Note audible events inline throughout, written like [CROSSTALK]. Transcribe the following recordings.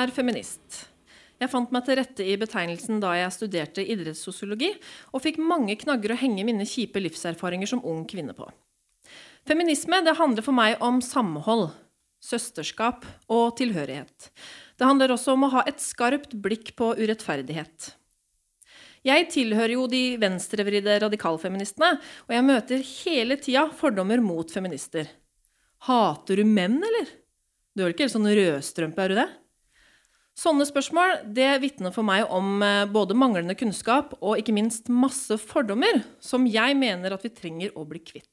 er feminist. Jeg fant meg til rette i betegnelsen da jeg studerte idrettssosiologi, og fikk mange knagger å henge mine kjipe livserfaringer som ung kvinne på. Feminisme det handler for meg om samhold, søsterskap og tilhørighet. Det handler også om å ha et skarpt blikk på urettferdighet. Jeg tilhører jo de venstrevridde radikalfeministene, og jeg møter hele tida fordommer mot feminister. Hater du menn, eller? Du er vel ikke helt sånn rødstrømpe, er du det? Sånne spørsmål det vitner for meg om eh, både manglende kunnskap og ikke minst masse fordommer som jeg mener at vi trenger å bli kvitt.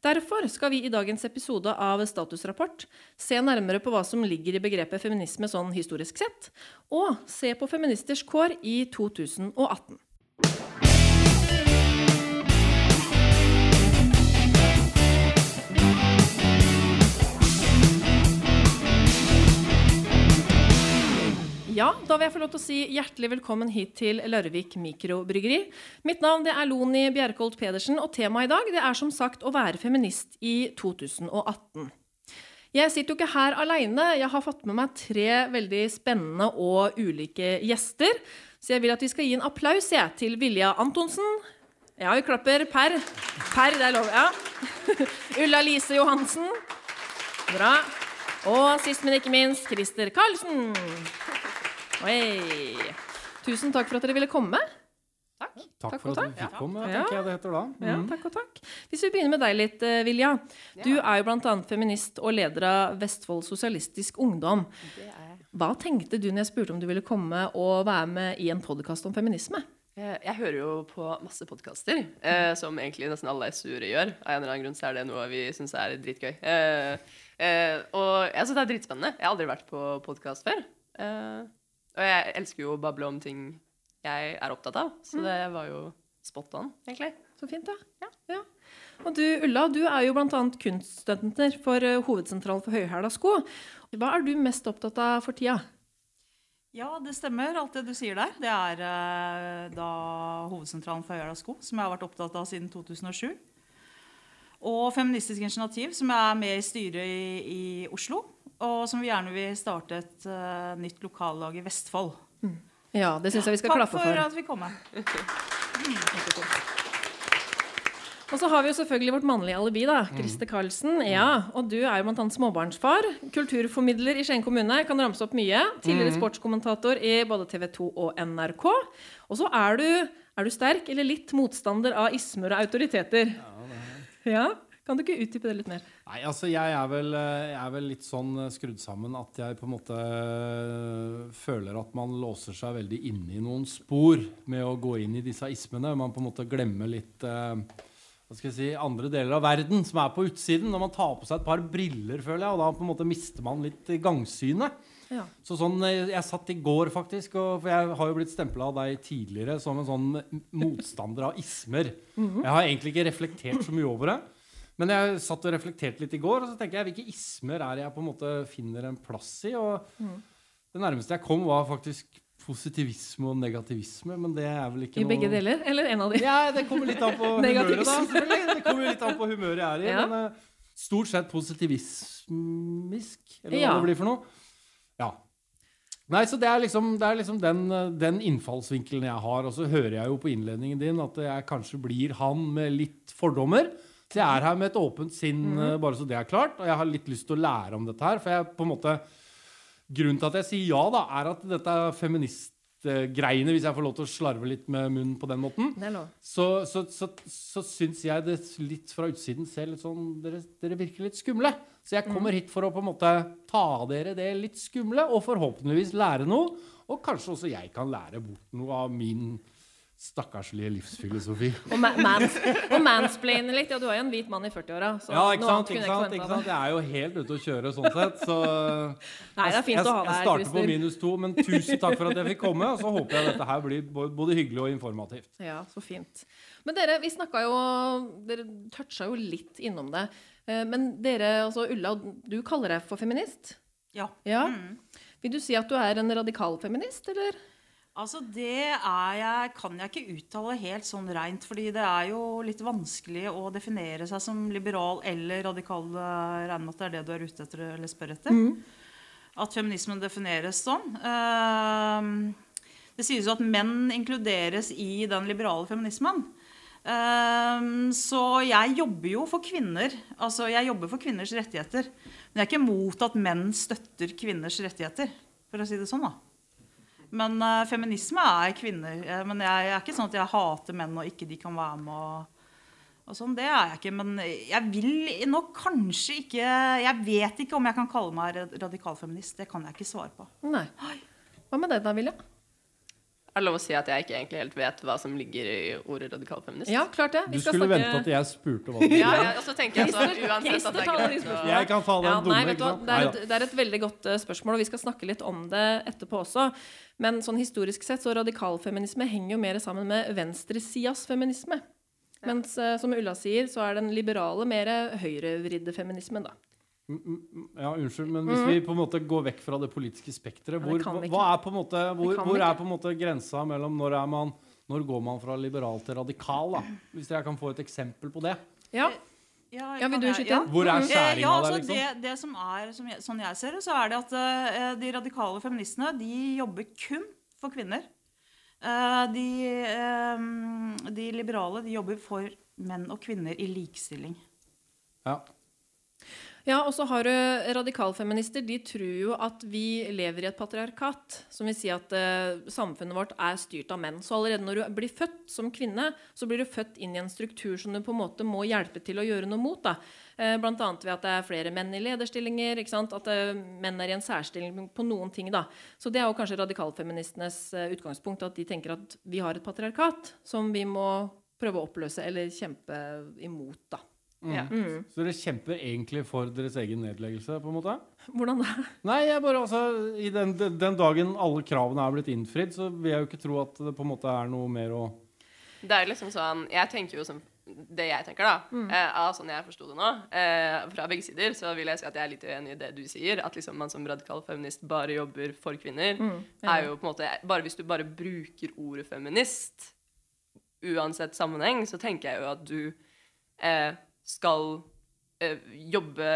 Derfor skal vi i dagens episode av Statusrapport se nærmere på hva som ligger i begrepet feminisme sånn historisk sett, og se på feministers kår i 2018. Ja, da vil jeg få lov til å si hjertelig velkommen hit til Larvik mikrobryggeri. Mitt navn er Loni Bjerkholt Pedersen, og temaet i dag er som sagt å være feminist i 2018. Jeg sitter jo ikke her aleine. Jeg har fått med meg tre veldig spennende og ulike gjester. Så jeg vil at vi skal gi en applaus jeg, til Vilja Antonsen. Ja, vi klapper per. Per, det er lov. Ja. [LAUGHS] Ulla Lise Johansen. Bra. Og sist, men ikke minst, Christer Karlsen. Oi. Tusen takk for at dere ville komme. Takk, takk, for at du fikk komme, ja. tenker jeg det heter da. Mm. Ja, takk og takk. Hvis vi begynner med deg litt, eh, Vilja. Du er jo bl.a. feminist og leder av Vestfold Sosialistisk Ungdom. Hva tenkte du når jeg spurte om du ville komme og være med i en podkast om feminisme? Eh, jeg hører jo på masse podkaster, eh, som egentlig nesten alle SU-ere gjør. Av en eller annen grunn så er det noe vi syns er dritgøy. Eh, eh, og jeg syns det er dritspennende. Jeg har aldri vært på podkast før. Eh, og jeg elsker jo å bable om ting jeg er opptatt av, så mm. det var jo spot on, egentlig. Så fint, da. Ja. ja. Og du, Ulla, du er jo bl.a. kunststudenter for uh, Hovedsentralen for høyhæla sko. Hva er du mest opptatt av for tida? Ja, det stemmer, alt det du sier der. Det er uh, da Hovedsentralen for høyhæla sko, som jeg har vært opptatt av siden 2007. Og Feministisk initiativ, som jeg er med i styret i, i Oslo og som vi gjerne vil starte et uh, nytt lokallag i Vestfold. Mm. Ja, det syns jeg vi skal klappe for. Takk for at vi kom. Mm. Og så har vi jo selvfølgelig vårt mannlige alibi, da. Mm. Christer Karlsen. Ja, og du er jo bl.a. småbarnsfar. Kulturformidler i Skien kommune. Kan ramse opp mye. Tidligere mm. sportskommentator i både TV 2 og NRK. Og så er du, er du sterk eller litt motstander av ismer og autoriteter. Ja, det er. ja. Kan du ikke utdype det litt mer? Nei, altså jeg er, vel, jeg er vel litt sånn eh, skrudd sammen at jeg på en måte eh, føler at man låser seg veldig inne i noen spor med å gå inn i disse ismene. Man på en måte glemmer litt eh, hva skal jeg si, andre deler av verden som er på utsiden. Når man tar på seg et par briller, føler jeg, og da på en måte mister man litt gangsynet. Ja. Så sånn, Jeg satt i går, faktisk, og, for jeg har jo blitt stempla av deg tidligere som en sånn motstander av ismer. Mm -hmm. Jeg har egentlig ikke reflektert så mye over det. Men jeg satt og reflekterte litt i går, og så tenker jeg hvilke ismer er jeg på en måte finner en plass i? Og mm. det nærmeste jeg kom, var faktisk positivisme og negativisme, men det er vel ikke I noe I begge deler? Eller en av de? Ja, det kommer litt an på humøret, da. selvfølgelig. Det kommer litt an på humøret jeg er i. Ja. Men uh, stort sett positivismisk, eller hva det blir for noe. Ja. Nei, så Det er liksom, det er liksom den, den, innfallsvinkelen jeg har. Og så hører jeg jo på innledningen din at jeg kanskje blir han med litt fordommer. Så jeg er her med et åpent sinn, mm. bare så det er klart. Og jeg har litt lyst til å lære om dette her. For jeg på en måte Grunnen til at jeg sier ja, da, er at dette feministgreiene, hvis jeg får lov til å slarve litt med munnen på den måten, så, så, så, så syns jeg det litt fra utsiden ser litt sånn dere, dere, virker litt skumle. Så jeg kommer mhm. hit for å på en måte ta dere det litt skumle, og forhåpentligvis lære noe. Og kanskje også jeg kan lære bort noe av min Stakkarslige livsfilosofi. og, ma mans og mansplaine litt. Ja, du er jo en hvit mann i 40-åra. Ja, ikke sant, ikke sant, ikke sant? Jeg er jo helt ute å kjøre sånn sett. Så [LAUGHS] Nei, det er fint jeg, å ha deg her, Jeg starter på minus to, men tusen takk for at jeg fikk komme. Og så håper jeg dette her blir både hyggelig og informativt. Ja, så fint. Men dere, vi snakka jo Dere toucha jo litt innom det. Eh, men dere, altså Ulla, du kaller deg for feminist? Ja. ja. Mm. Vil du si at du er en radikal feminist, eller? Altså, Det jeg, kan jeg ikke uttale helt sånn reint. fordi det er jo litt vanskelig å definere seg som liberal eller radikal. Regner med at det er det du er ute etter eller spør etter. Mm. at feminismen defineres sånn. Eh, det sies jo at menn inkluderes i den liberale feminismen. Um, så jeg jobber jo for kvinner. Altså, jeg jobber for kvinners rettigheter. Men jeg er ikke mot at menn støtter kvinners rettigheter, for å si det sånn, da. Men uh, feminisme er kvinner. Uh, men jeg, jeg, er ikke sånn at jeg hater menn og ikke de kan være med og, og sånn. Det er jeg ikke. Men jeg vil nok kanskje ikke Jeg vet ikke om jeg kan kalle meg radikalfeminist. Det kan jeg ikke svare på. Nei. Hva med deg da, Vilja? Er det lov å si at jeg ikke egentlig helt vet hva som ligger i ordet radikal feminist? Ja, klart det. Vi du skulle snakke... vente til jeg spurte hva [LAUGHS] det ja, ja, og så tenker jeg så uansett at det er greit å... Jeg kan ta den ja, dumme, nei? Det er, et, det er, et, veldig godt uh, spørsmål, og vi skal snakke litt om det etterpå også. Men sånn historisk sett så radikalfeminisme henger jo mer sammen med venstresidas feminisme. Mens uh, som Ulla sier, så er den liberale mer høyrevridde feminismen, da. Ja, unnskyld, men hvis mm. vi på en måte går vekk fra det politiske spekteret, hvor, hva er på en måte, hvor, hvor er på en måte grensa mellom når, man, når går man fra liberal til radikal? da? Hvis jeg kan få et eksempel på det. Ja. Ja, ja, vil du skyte inn? Hvor er skjæringa ja, altså, der? liksom? Det, det, som er, som jeg, Sånn jeg ser det, så er det at uh, de radikale feministene de jobber kun for kvinner. Uh, de, uh, de, liberale de jobber for menn og kvinner i likestilling. Ja. Ja, og så har du radikalfeminister. De tror jo at vi lever i et patriarkat. Som vil si at eh, samfunnet vårt er styrt av menn. Så allerede når du blir født som kvinne, så blir du født inn i en struktur som du på en måte må hjelpe til å gjøre noe mot. da. Uh, Bl.a. ved at det er flere menn i lederstillinger. ikke sant? At eh, menn er i en særstilling på noen ting. da. Så det er jo kanskje radikalfeministenes utgangspunkt. At de tenker at vi har et patriarkat som vi må prøve å oppløse eller kjempe imot. da. Mm. Ja. Mm. Så dere kjemper egentlig for deres egen nedleggelse? på en måte? Hvordan da? Nei, jeg bare, altså, I den, den, dagen alle kravene er blitt innfridd, så vil jeg jo ikke tro at det på en måte er noe mer å Det er liksom sånn Jeg tenker jo som det jeg tenker, da, mm. eh, av sånn jeg forsto det nå, eh, fra begge sider, så vil jeg si at jeg er litt uenig i det du sier. At liksom man som radikal feminist bare jobber for kvinner. Mm. er jo på en måte, bare Hvis du bare bruker ordet feminist, uansett sammenheng, så tenker jeg jo at du eh, skal eh, jobbe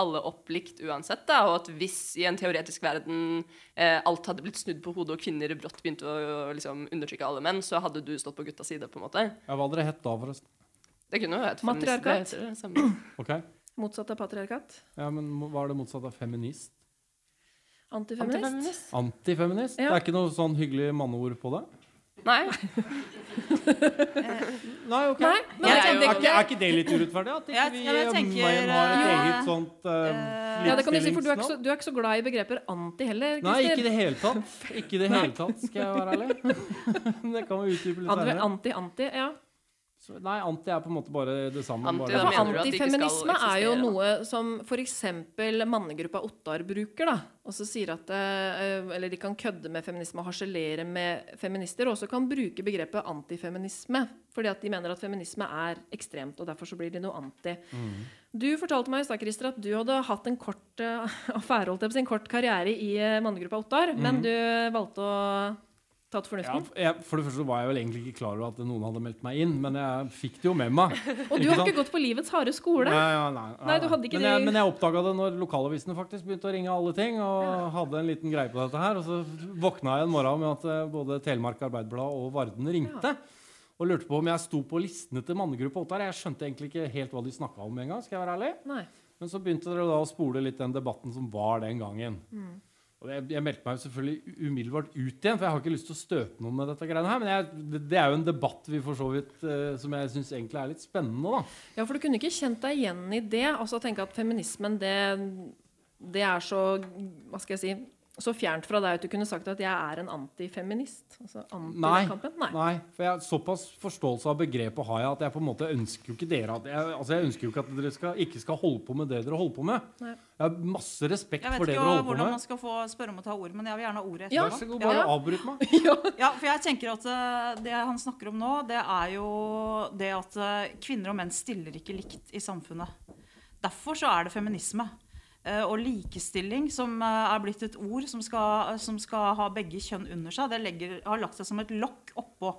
alle opp likt uansett. Da, og at hvis i en teoretisk verden eh, alt hadde blitt snudd på hodet, og kvinner brått begynte å, å liksom, undertrykke alle menn, så hadde du stått på guttas side. på en måte. Ja, Hva hadde det hett da, forresten? Det kunne jo hett Matriarkat. okay. Motsatt av patriarkat. Ja, Men hva er det motsatt av feminist? Antifeminist. Antifeminist? Antifeminist? Ja. Det er ikke noe sånn hyggelig manneord på det? Nei. [LAUGHS] Nei, ok. Nei, men er, er, ikke, er, ikke, det litt urettferdig? At ikke vi jeg tenker, har et uh, eget sånt uh, ja, det kan Du si, for du er, så, du er, ikke så, glad i begreper anti heller? Christer. Nei, ikke i det hele tatt. Ikke i det hele tatt, skal jeg være ærlig. [LAUGHS] det kan vi utdype litt senere. Anti-anti, ja. Så, nei, anti er på en måte bare det samme. Anti, bare. Antifeminisme er jo noe som f.eks. mannegruppa Ottar bruker. da, og så sier at eh, Eller de kan kødde med feminisme og harselere med feminister. Og også kan bruke begrepet antifeminisme. Fordi at de mener at feminisme er ekstremt, og derfor så blir de noe anti. Mm. Du fortalte meg i Christer, at du hadde hatt en kort uh, [LAUGHS] affære, holdt jeg på sin kort karriere i uh, mannegruppa Ottar, mm. men du valgte å Tatt fornuften? Ja, jeg, for det første var jeg vel egentlig ikke klar over at noen hadde meldt meg inn, men jeg fikk det jo med meg. [LAUGHS] og du har ikke gått på livets harde skole? Nei, ja, nei, nei, nei men, jeg, men jeg oppdaga det når lokalavisene faktisk begynte å ringe alle ting, og ja. hadde en liten greie på dette her. Og så våkna jeg en morgen med at eh, både Telemark Arbeiderblad og Varden ringte. Og lurte på om jeg sto på listene til mannegruppa Ottar. Jeg skjønte egentlig ikke helt hva de snakka om engang. Men så begynte dere da å spole litt den debatten som var den gangen. Mm. Jeg, jeg, meldte meg selvfølgelig umiddelbart ut igjen, for jeg har ikke lyst til å støte noen med dette greiene her. Men jeg, det er jo en debatt vi for så vidt uh, som jeg syns egentlig er litt spennende. da. Ja, for du kunne ikke kjent deg igjen i det? Altså tenke at feminismen, det, det er så Hva skal jeg si så fjernt fra deg at du kunne sagt at jeg er en antifeminist? Altså anti nei, nei. nei, for jeg, såpass forståelse av begrepet har jeg at jeg på en måte ønsker jo ikke dere at jeg, altså jeg ønsker jo ikke at dere skal, ikke skal holde på med det dere holder på med. Nei. Jeg har masse respekt for det dere holder på med. Jeg vet ikke hvordan man skal få spørre om å ta ordet, men jeg vil gjerne ha ordet etterpå. Ja. Vær så god, bare ja. avbryt meg. [LAUGHS] ja, for jeg tenker at uh, Det han snakker om nå, det er jo det at uh, kvinner og menn stiller ikke likt i samfunnet. Derfor så er det feminisme. Eh, og likestilling, som eh, er blitt et ord som skal, som skal ha begge kjønn under seg, det legger, har lagt seg som et lokk oppå.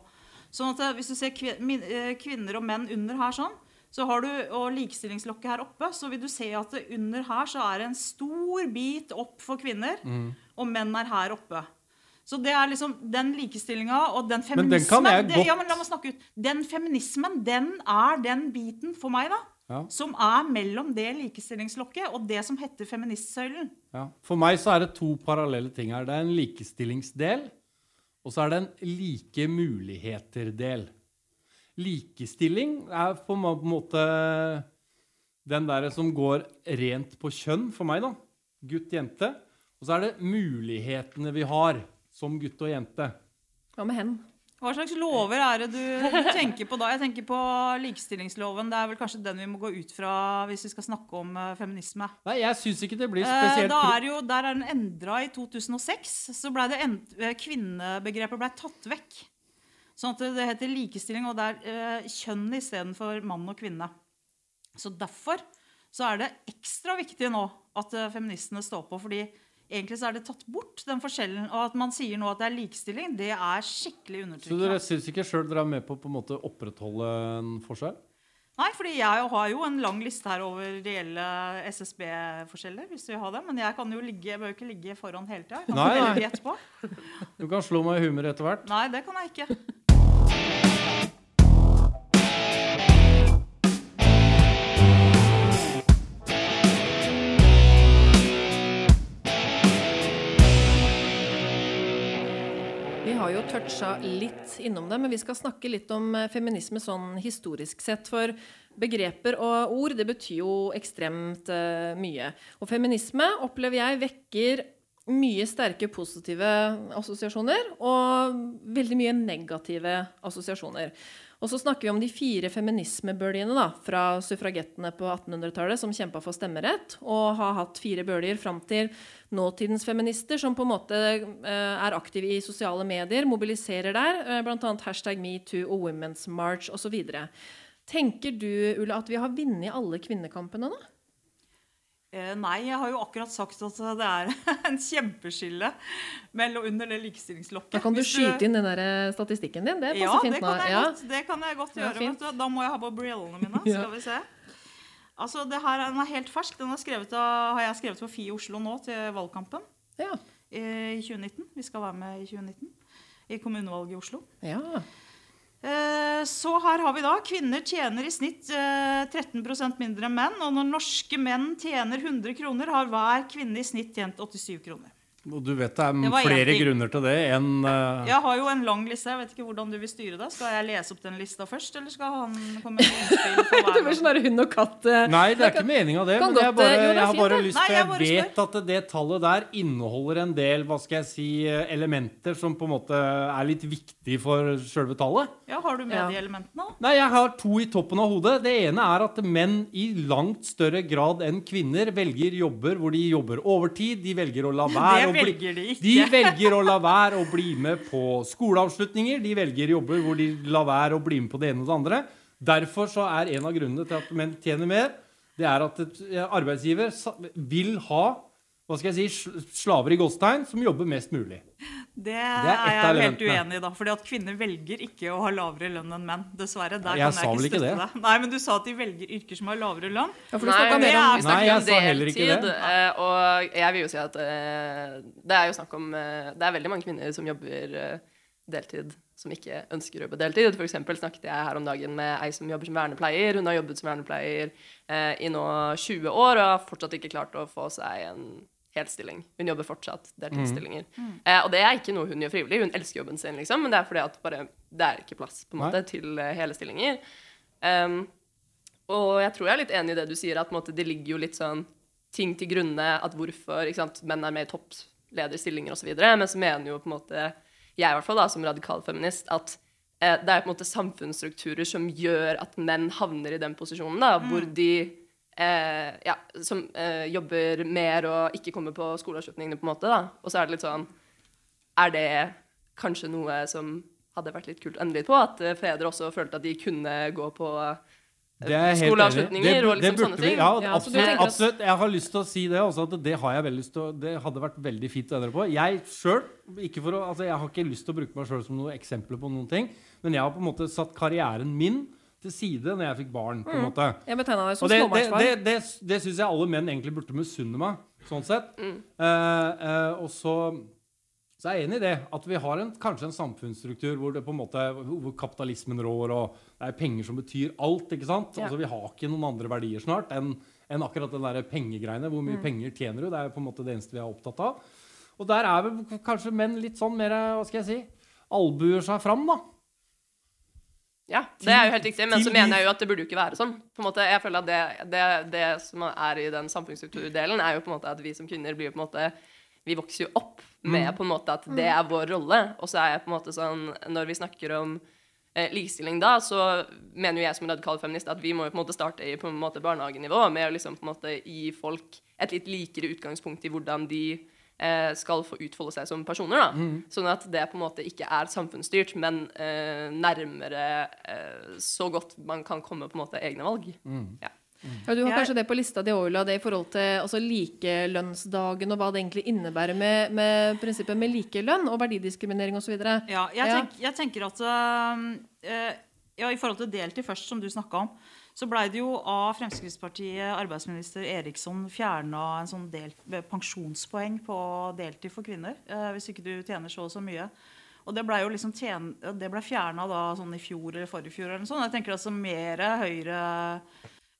Sånn at eh, Hvis du ser kvinner og menn under her sånn, så har du, og likestillingslokket her oppe, så vil du se at under her så er det en stor bit opp for kvinner, Mm. og menn er her oppe. Så det er liksom den likestillinga og den Men den kan feminismen jeg det, ja, men. Den feminismen, den er den biten for meg, da. Ja. Som er mellom det likestillingslokket og det som heter feministsøylen. Ja. For meg så er det to parallelle ting her. Det er en likestillingsdel, og så er det en like muligheter-del. Likestilling er på en måte den der som går rent på kjønn for meg, da. Gutt-jente. Og så er det mulighetene vi har som gutt og jente. Hva med hen? Hva slags lover er det du, du tenker på da? Jeg tenker på likestillingsloven. Det er vel kanskje den vi må gå ut fra hvis vi skal snakke om eh, feminisme. Nei, jeg syns ikke det blir Eh, spesielt da er jo, der er den endra i 2006. Så ble det end, eh, kvinnebegrepet ble tatt vekk. Sånn at det heter likestilling, og det er eh, kjønn istedenfor mann og kvinne. Så derfor så er det ekstra viktig nå at feministene står på. fordi egentlig så er det tatt bort, den forskjellen. Og at man sier nå at det er likestilling, det er skikkelig Så dere syns ikke sjøl dere er med på å på en måte opprettholde en forskjell? Nei, fordi jeg har jo en lang liste her over reelle SSB-forskjeller. hvis du vil ha det, Men jeg kan jo ligge, jeg bør jo ikke ligge foran hele tida. Du kan slå meg i humøret etter hvert. Nei, det kan jeg ikke. Har jo toucha litt innom det, men vi skal snakke litt om eh, feminisme sånn historisk sett. For begreper og ord det betyr jo ekstremt eh, mye. Og feminisme opplever jeg vekker mye sterke positive assosiasjoner og veldig mye negative assosiasjoner. Og så snakker vi om de fire feminismebølgene da, fra suffragettene på 1800-tallet som kjempa for stemmerett, og har hatt fire bølger fram til nåtidens feminister, som på en måte eh, er aktive i sosiale medier, mobiliserer der, uh, bl.a. hashtag metoo og Women's March osv. Tenker du, Ulla, at vi har vunnet alle kvinnekampene nå? Eh, nei, jeg har jo akkurat sagt at det er [LAUGHS] en kjempeskille mellom under det likestillingslokket. Da kan du skyte inn den der eh, statistikken din. Det passer Ja, fint nå. kan jeg Ja. godt, det kan jeg godt gjøre. vet du. Da må jeg ha på brillene mine. [LAUGHS] Ja. Skal vi se. Altså, det her, Den er helt fersk. Den skrevet av, har jeg skrevet for FI Oslo nå til valgkampen Ja. i 2019. Vi skal være med i 2019 i kommunevalget i Oslo. ja. Eh, Så her har vi da kvinner tjener i snitt eh, 13% mindre enn menn. Og når norske menn tjener 100 kroner, har hver kvinne i snitt tjent 87 kroner. Og du vet det er Det flere ting. grunner til det enn uh... Jeg har jo en lang liste. Jeg vet ikke hvordan du vil styre det. Skal jeg lese opp den lista først, eller skal han komme med innspill [LAUGHS] Det blir sånn hund og katt. eh. Nei, det er ikke meninga, det. Men jeg, bare, det er jeg har bare lyst til jeg vet at det tallet der inneholder en del hva skal jeg si, elementer som på en måte er litt viktig for sjølve tallet. Ja, Har du med Ja. de elementene? Nei, jeg har to i toppen av hodet. Det ene er at menn i langt større grad enn kvinner velger jobber hvor de jobber overtid. De velger å la [LAUGHS] være å velger de ikke. De velger å la være å bli med på skoleavslutninger. De velger jobber hvor de lar være å bli med på det ene og det andre. Derfor så er en av grunnene til at menn tjener mer, det er at eh, arbeidsgiver vil ha hva skal jeg si, slaver i gåstegn som jobber mest mulig. Det, er er jeg helt uenig i, da. Fordi at kvinner velger ikke å ha lavere lønn enn menn. Dessverre. Der Jeg kan jeg ikke ikke støtte det? deg. Nei, men du sa at de velger yrker som har lavere lønn. Ja, for du det mer om Nei, jeg om sa heller ikke deltid, det. eh, Og jeg vil jo si at eh, det er jo snakk om eh, Det er veldig mange kvinner som jobber eh, deltid, som ikke ønsker å jobbe deltid. For eksempel snakket jeg her om dagen med ei som jobber som vernepleier. Hun har jobbet som vernepleier eh, i nå 20 år og har fortsatt ikke klart å få seg en hel stilling. Hun jobber fortsatt deltidsstillinger. Eh, og det er ikke noe hun gjør frivillig. Hun elsker jobben sin, liksom, men det er fordi at bare, det er ikke plass på en måte, til eh, hele stillinger. Um, og jeg tror jeg er litt enig i det du sier, at på en måte, det ligger jo litt sånn ting til grunne at hvorfor ikke sant, menn er med i topplederstillinger osv. Men så mener jo på en måte jeg i hvert fall da, som radikal feminist at eh, det er på en måte samfunnsstrukturer som gjør at menn havner i den posisjonen, da, hvor de eh, ja, som eh, jobber mer og ikke kommer på skoleavslutningene, på en måte. da. Og så er det litt sånn Er det kanskje noe som hadde vært litt kult å endre litt på? At eh, fedre også følte at de kunne gå på eh, er Skoleavslutninger og liksom sånne vi- ting. Ja, Ja, absolutt, at- absolutt. Jeg har lyst til å si det også, at det har jeg veldig lyst til å, Det hadde vært veldig fint å endre på. Jeg sjøl å, altså Jeg har ikke lyst til å bruke meg sjøl som noe eksempel på noen ting, men jeg har på en måte satt karrieren min til side når jeg fikk barn. på en Mm. måte. Jeg betegna deg som småbarnsfar. det, det, det, det, syns jeg alle menn egentlig burde misunne meg, sånn sett. Eh, eh, og så, så er jeg enig i det. At vi har en, kanskje en samfunnsstruktur hvor, det på en måte, hvor kapitalismen rår, og det er penger som betyr alt. ikke sant? Ja. Altså, Vi har ikke noen andre verdier snart enn enn akkurat den der pengegreiene. Hvor mye penger tjener du? Det er på en måte det eneste vi er opptatt av. Og der er vel kanskje menn litt sånn mer hva skal jeg si, albuer seg fram, da. Ja, det er jo helt riktig, men så mener jeg jo at det burde jo ikke være sånn. På en måte, jeg føler at det, det, det som er i den samfunnsstrukturdelen, er jo på en måte at vi som kvinner blir på en måte Vi vokser jo opp med på en måte at det er vår rolle. Og så er jeg på en måte sånn Når vi snakker om eh, likestilling da, så mener jo jeg som radikal feminist at vi må jo på en måte starte i på en måte barnehagenivå med å liksom på en måte gi folk et litt likere utgangspunkt i hvordan de skal få utfolde seg som personer. da. Sånn at det på en måte ikke er samfunnsstyrt, men eh, nærmere eh, så godt man kan komme på en måte egne valg. Ja. Ja, du har kanskje det på lista di, Ola, det i forhold til altså, likelønnsdagen og hva det egentlig innebærer med, med prinsippet med likelønn og verdidiskriminering osv. Ja, jeg, Ja. tenk, jeg tenker at øh, ja, I forhold til deltid først, som du snakka om, så blei det jo av Fremskrittspartiet arbeidsminister Eriksson fjerna en sånn del, pensjonspoeng på deltid for kvinner. eh, hvis ikke du tjener så og så mye. Og det ble jo liksom ble fjerna sånn i fjor eller forrige fjor. eller sånt. Jeg tenker altså mer høyre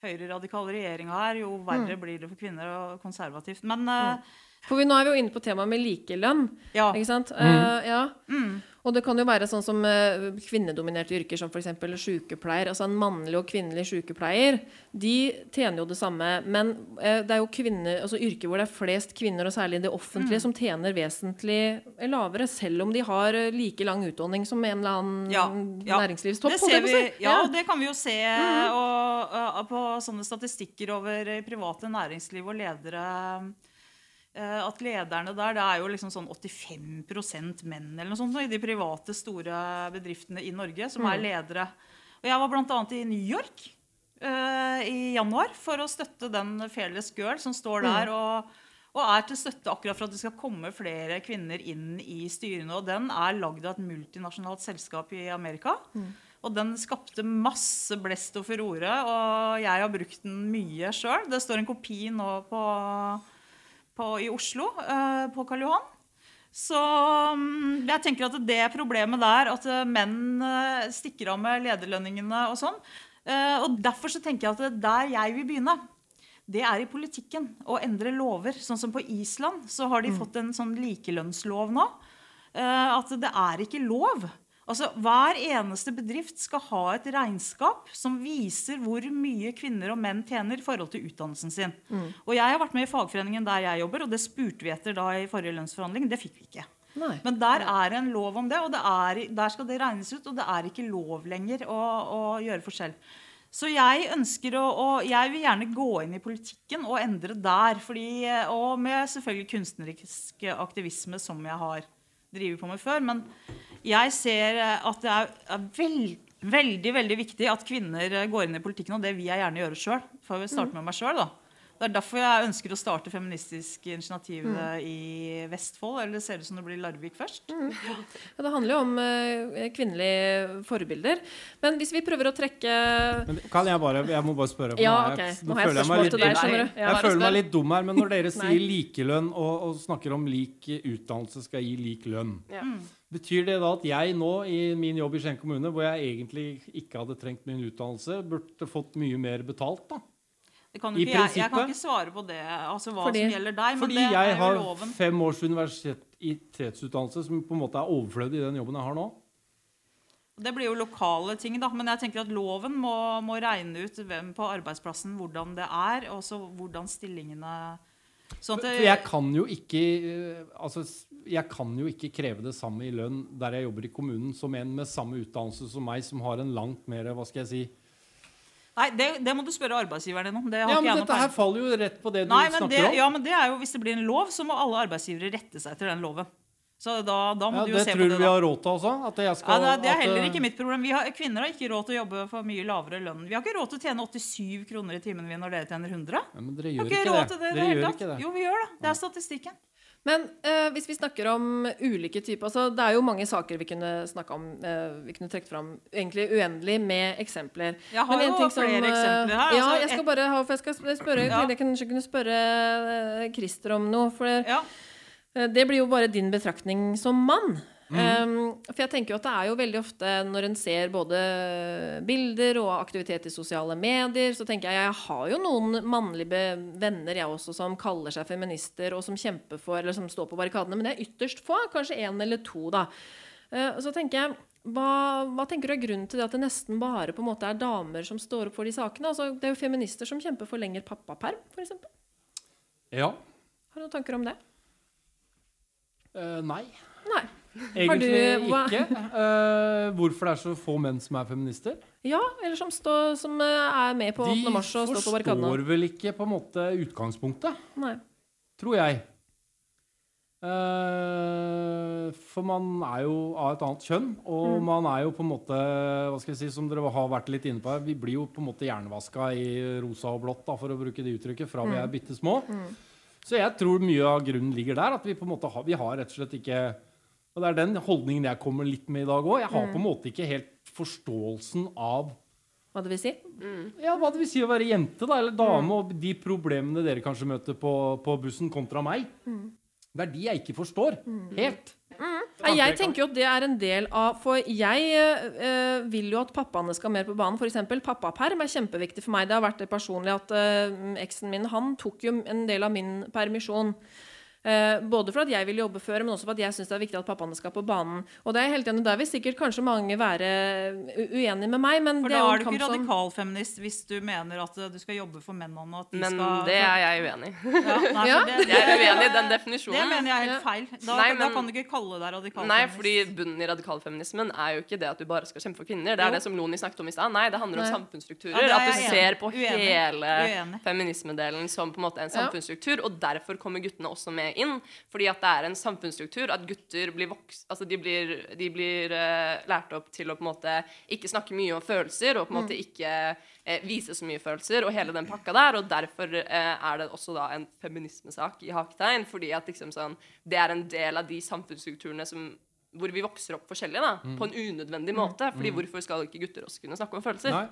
høyreradikal regjering her, jo verre blir det for kvinner og konservativt. Men eh, For vi, nå er vi jo inne på temaet med likelønn. ja. Ikke sant? Eh, ja. Og det kan jo være sånn som eh, kvinnedominerte yrker som f.eks. sykepleier. Altså en mannlig og kvinnelig sykepleier. De tjener jo det samme. Men eh, det er jo kvinner, altså yrker hvor det er flest kvinner, og særlig det offentlige, som tjener vesentlig lavere. Selv om de har eh, like lang utdanning som en eller annen Ja, ja. næringslivstopp. Det vi, ja, det kan vi jo se og, og, på sånne statistikker over eh, private næringsliv og ledere. Eh, At lederne der, det er jo liksom sånn 85% menn eller noe sånt i de private, store bedriftene i Norge som er ledere. Og jeg var bl.a. i New York uh, i januar for å støtte den Fearless Girl som står der. og og er til støtte akkurat for at det skal komme flere kvinner inn i styrene. Og den er lagd av et multinasjonalt selskap i Amerika. Og den skapte masse blest og furore, og jeg har brukt den mye sjøl. Det står en kopi nå på, på, i Oslo, eh, på Karl Johan. Så mm, jeg tenker at det problemet der, at eh, menn eh, stikker av med lederlønningene og sånn Og derfor så tenker jeg at der jeg vil begynne, det er i politikken. Å endre lover. Sånn som på Island så har de fått en sånn likelønnslov nå. At det er ikke lov. Altså, Hver eneste bedrift skal ha et regnskap som viser hvor mye kvinner og menn tjener i forhold til utdannelsen sin. Og Jeg har vært med i fagforeningen der jeg jobber, og det spurte vi etter da i forrige lønnsforhandling. Det fikk vi ikke. Nei. Men der er det en lov om det, og det er, der skal det regnes ut. Og det er ikke lov lenger å, å gjøre forskjell. Så jeg ønsker å, og jeg vil gjerne gå inn i politikken og endre der. Fordi, og med selvfølgelig kunstnerisk aktivisme, som jeg har drevet på med før. Men jeg ser at det er, veld, veldig veldig viktig at kvinner går inn i politikken, og det vil jeg gjerne gjøre sjøl. Får jeg starte med meg selv, da. Det er derfor jeg ønsker å starte Feministisk initiativ i Vestfold. Eller ser det ut som det blir Larvik først? Ja, det handler jo om uh, kvinnelige forbilder. Men hvis vi prøver å trekke Men kan jeg bare Jeg må bare spørre. for Ja, nå ok. jeg- Nå har jeg føler meg litt- deg, Ja. Jeg føler meg litt dum her, men når dere sier likelønn og, og snakker om lik utdannelse skal gi lik lønn, Ja. betyr det da at jeg nå i min jobb i Skien kommune, hvor jeg egentlig ikke hadde trengt min utdannelse, burde fått mye mer betalt? da? Det kan jo ikke, jeg, jeg kan ikke svare på det, altså hva Fordi- som gjelder deg. Men Fordi det jeg er har jo loven. fem års universitetsutdannelse som på en måte er overflødig i den jobben jeg har nå. Det blir jo lokale ting, da. Men jeg tenker at loven må, må regne ut hvem på arbeidsplassen hvordan det er, og så hvordan stillingene sånn at For det, jeg kan jo ikke eh, altså, jeg kan jo ikke kreve det samme i lønn der jeg jobber i kommunen, som en med samme utdannelse som meg, som har en langt mer Hva skal jeg si Nei, det, det må du spørre arbeidsgiveren din om. Det har Ja, men ikke dette her faller jo rett på det du Nei, snakker det, om. ja, men det er jo, Hvis det blir en lov, så må alle arbeidsgivere rette seg etter den loven. Så da, da må Ja, du jo det se tror på du det, vi da. har råd til også? At jeg Ja, skal, det, er- det er heller eh, ikke mitt problem. Vi har, kvinner har ikke råd til å jobbe for mye lavere lønn. Vi har ikke råd til å tjene 87 kroner i timen vi når dere tjener 100. ja, Men dere gjør ikke det. det, det Dere gjør ikke det. Jo, vi gjør det. Det er statistikken. Men eh, hvis vi snakker om ulike typer altså Det er jo mange saker vi kunne snakka om. Eh, vi kunne trukket fram egentlig uendelig med eksempler. Jeg har jo flere eh, eksempler her. Ja, altså, jeg skal bare ha, for jeg skal spørre, ja. jeg kanskje kunne spørre eh, Christer om noe. For ja. Eh, det blir jo bare din betraktning som mann. Mm. Um, for jeg tenker jo at det er jo veldig ofte når en ser både bilder og aktivitet i sosiale medier, så tenker jeg jeg har jo noen mannlige venner jeg også som kaller seg feminister, og som kjemper for, eller som står på barrikadene, men det er ytterst få. Kanskje én eller to, da. Uh, så tenker jeg hva, hva, tenker du er grunnen til det at det nesten bare på en måte er damer som står opp for de sakene? Altså, det er jo feminister som kjemper for lengre pappaperm, f.eks. Ja. Har du noen tanker om det? Uh, nei. Egentlig du, ikke. Uh, hvorfor det er så få menn som er feminister? Ja, eller som, stå, som eh, er med på 8. mars og står på barrikadene. De forstår vel ikke på en måte utgangspunktet. Nei. Tror jeg. Uh, for man er jo av et annet kjønn, og mm. man er jo på en måte Hva skal jeg si, Som dere har vært litt inne på Vi blir jo på en måte hjernevaska i rosa og blått, da, for å bruke det uttrykket, fra mm. vi er bitte små. Mm. Så jeg tror mye av grunnen ligger der. At vi på en måte har, vi har rett og slett ikke og det er den holdningen jeg kommer litt med i dag òg. Jeg har mm. på en måte ikke helt forståelsen av Hva det vil si? Mm. Ja, hva det vil si å være jente da, eller dame, mm. og de problemene dere kanskje møter på, på bussen, kontra meg. Mm. Det er de jeg ikke forstår mm. helt. Mm. Jeg tenker jo at det er en del av For jeg øh, vil jo at pappaene skal mer på banen. F.eks. pappaperm er kjempeviktig for meg. Det har vært det personlig at øh, eksen min han tok jo en del av min permisjon. Eh, både for at jeg vil jobbe før, men også for at jeg syns det er viktig at pappaene skal på banen. Og det er helt enig, Der vil sikkert kanskje mange være uenige med meg, men for det er jo en kamp som For da er du ikke radikalfeminist hvis du mener at du skal jobbe for mennene og at de men skal det er jeg uenig i. Ja, nei, [LAUGHS] ja. det, jeg er uenig i den definisjonen. Det mener jeg er helt feil. Da, nei, men, da kan du ikke kalle deg radikalfeminist. Nei, fordi bunnen i radikalfeminismen er jo ikke det at du bare skal kjempe for kvinner. Det er jo. det som Loni snakket om i stad. Nei, det handler om samfunnsstrukturer. Ja, at du ser på uenig. hele feminismedelen som på en måte en samfunnsstruktur, og derfor kommer guttene også med inn. fordi at det er en samfunnsstruktur, at gutter blir voks... Altså de blir, de blir uh, lært opp til å på en måte ikke snakke mye om følelser, og på en måte mm. ikke uh, vise så mye følelser, og hele den pakka der. Og derfor uh, er det også da en feminismesak i haketegn, fordi at liksom sånn Det er en del av de samfunnsstrukturene som hvor vi vokser opp forskjellig, da, mm. på en unødvendig måte. fordi mm. hvorfor skal ikke gutter også kunne snakke om følelser? Nei.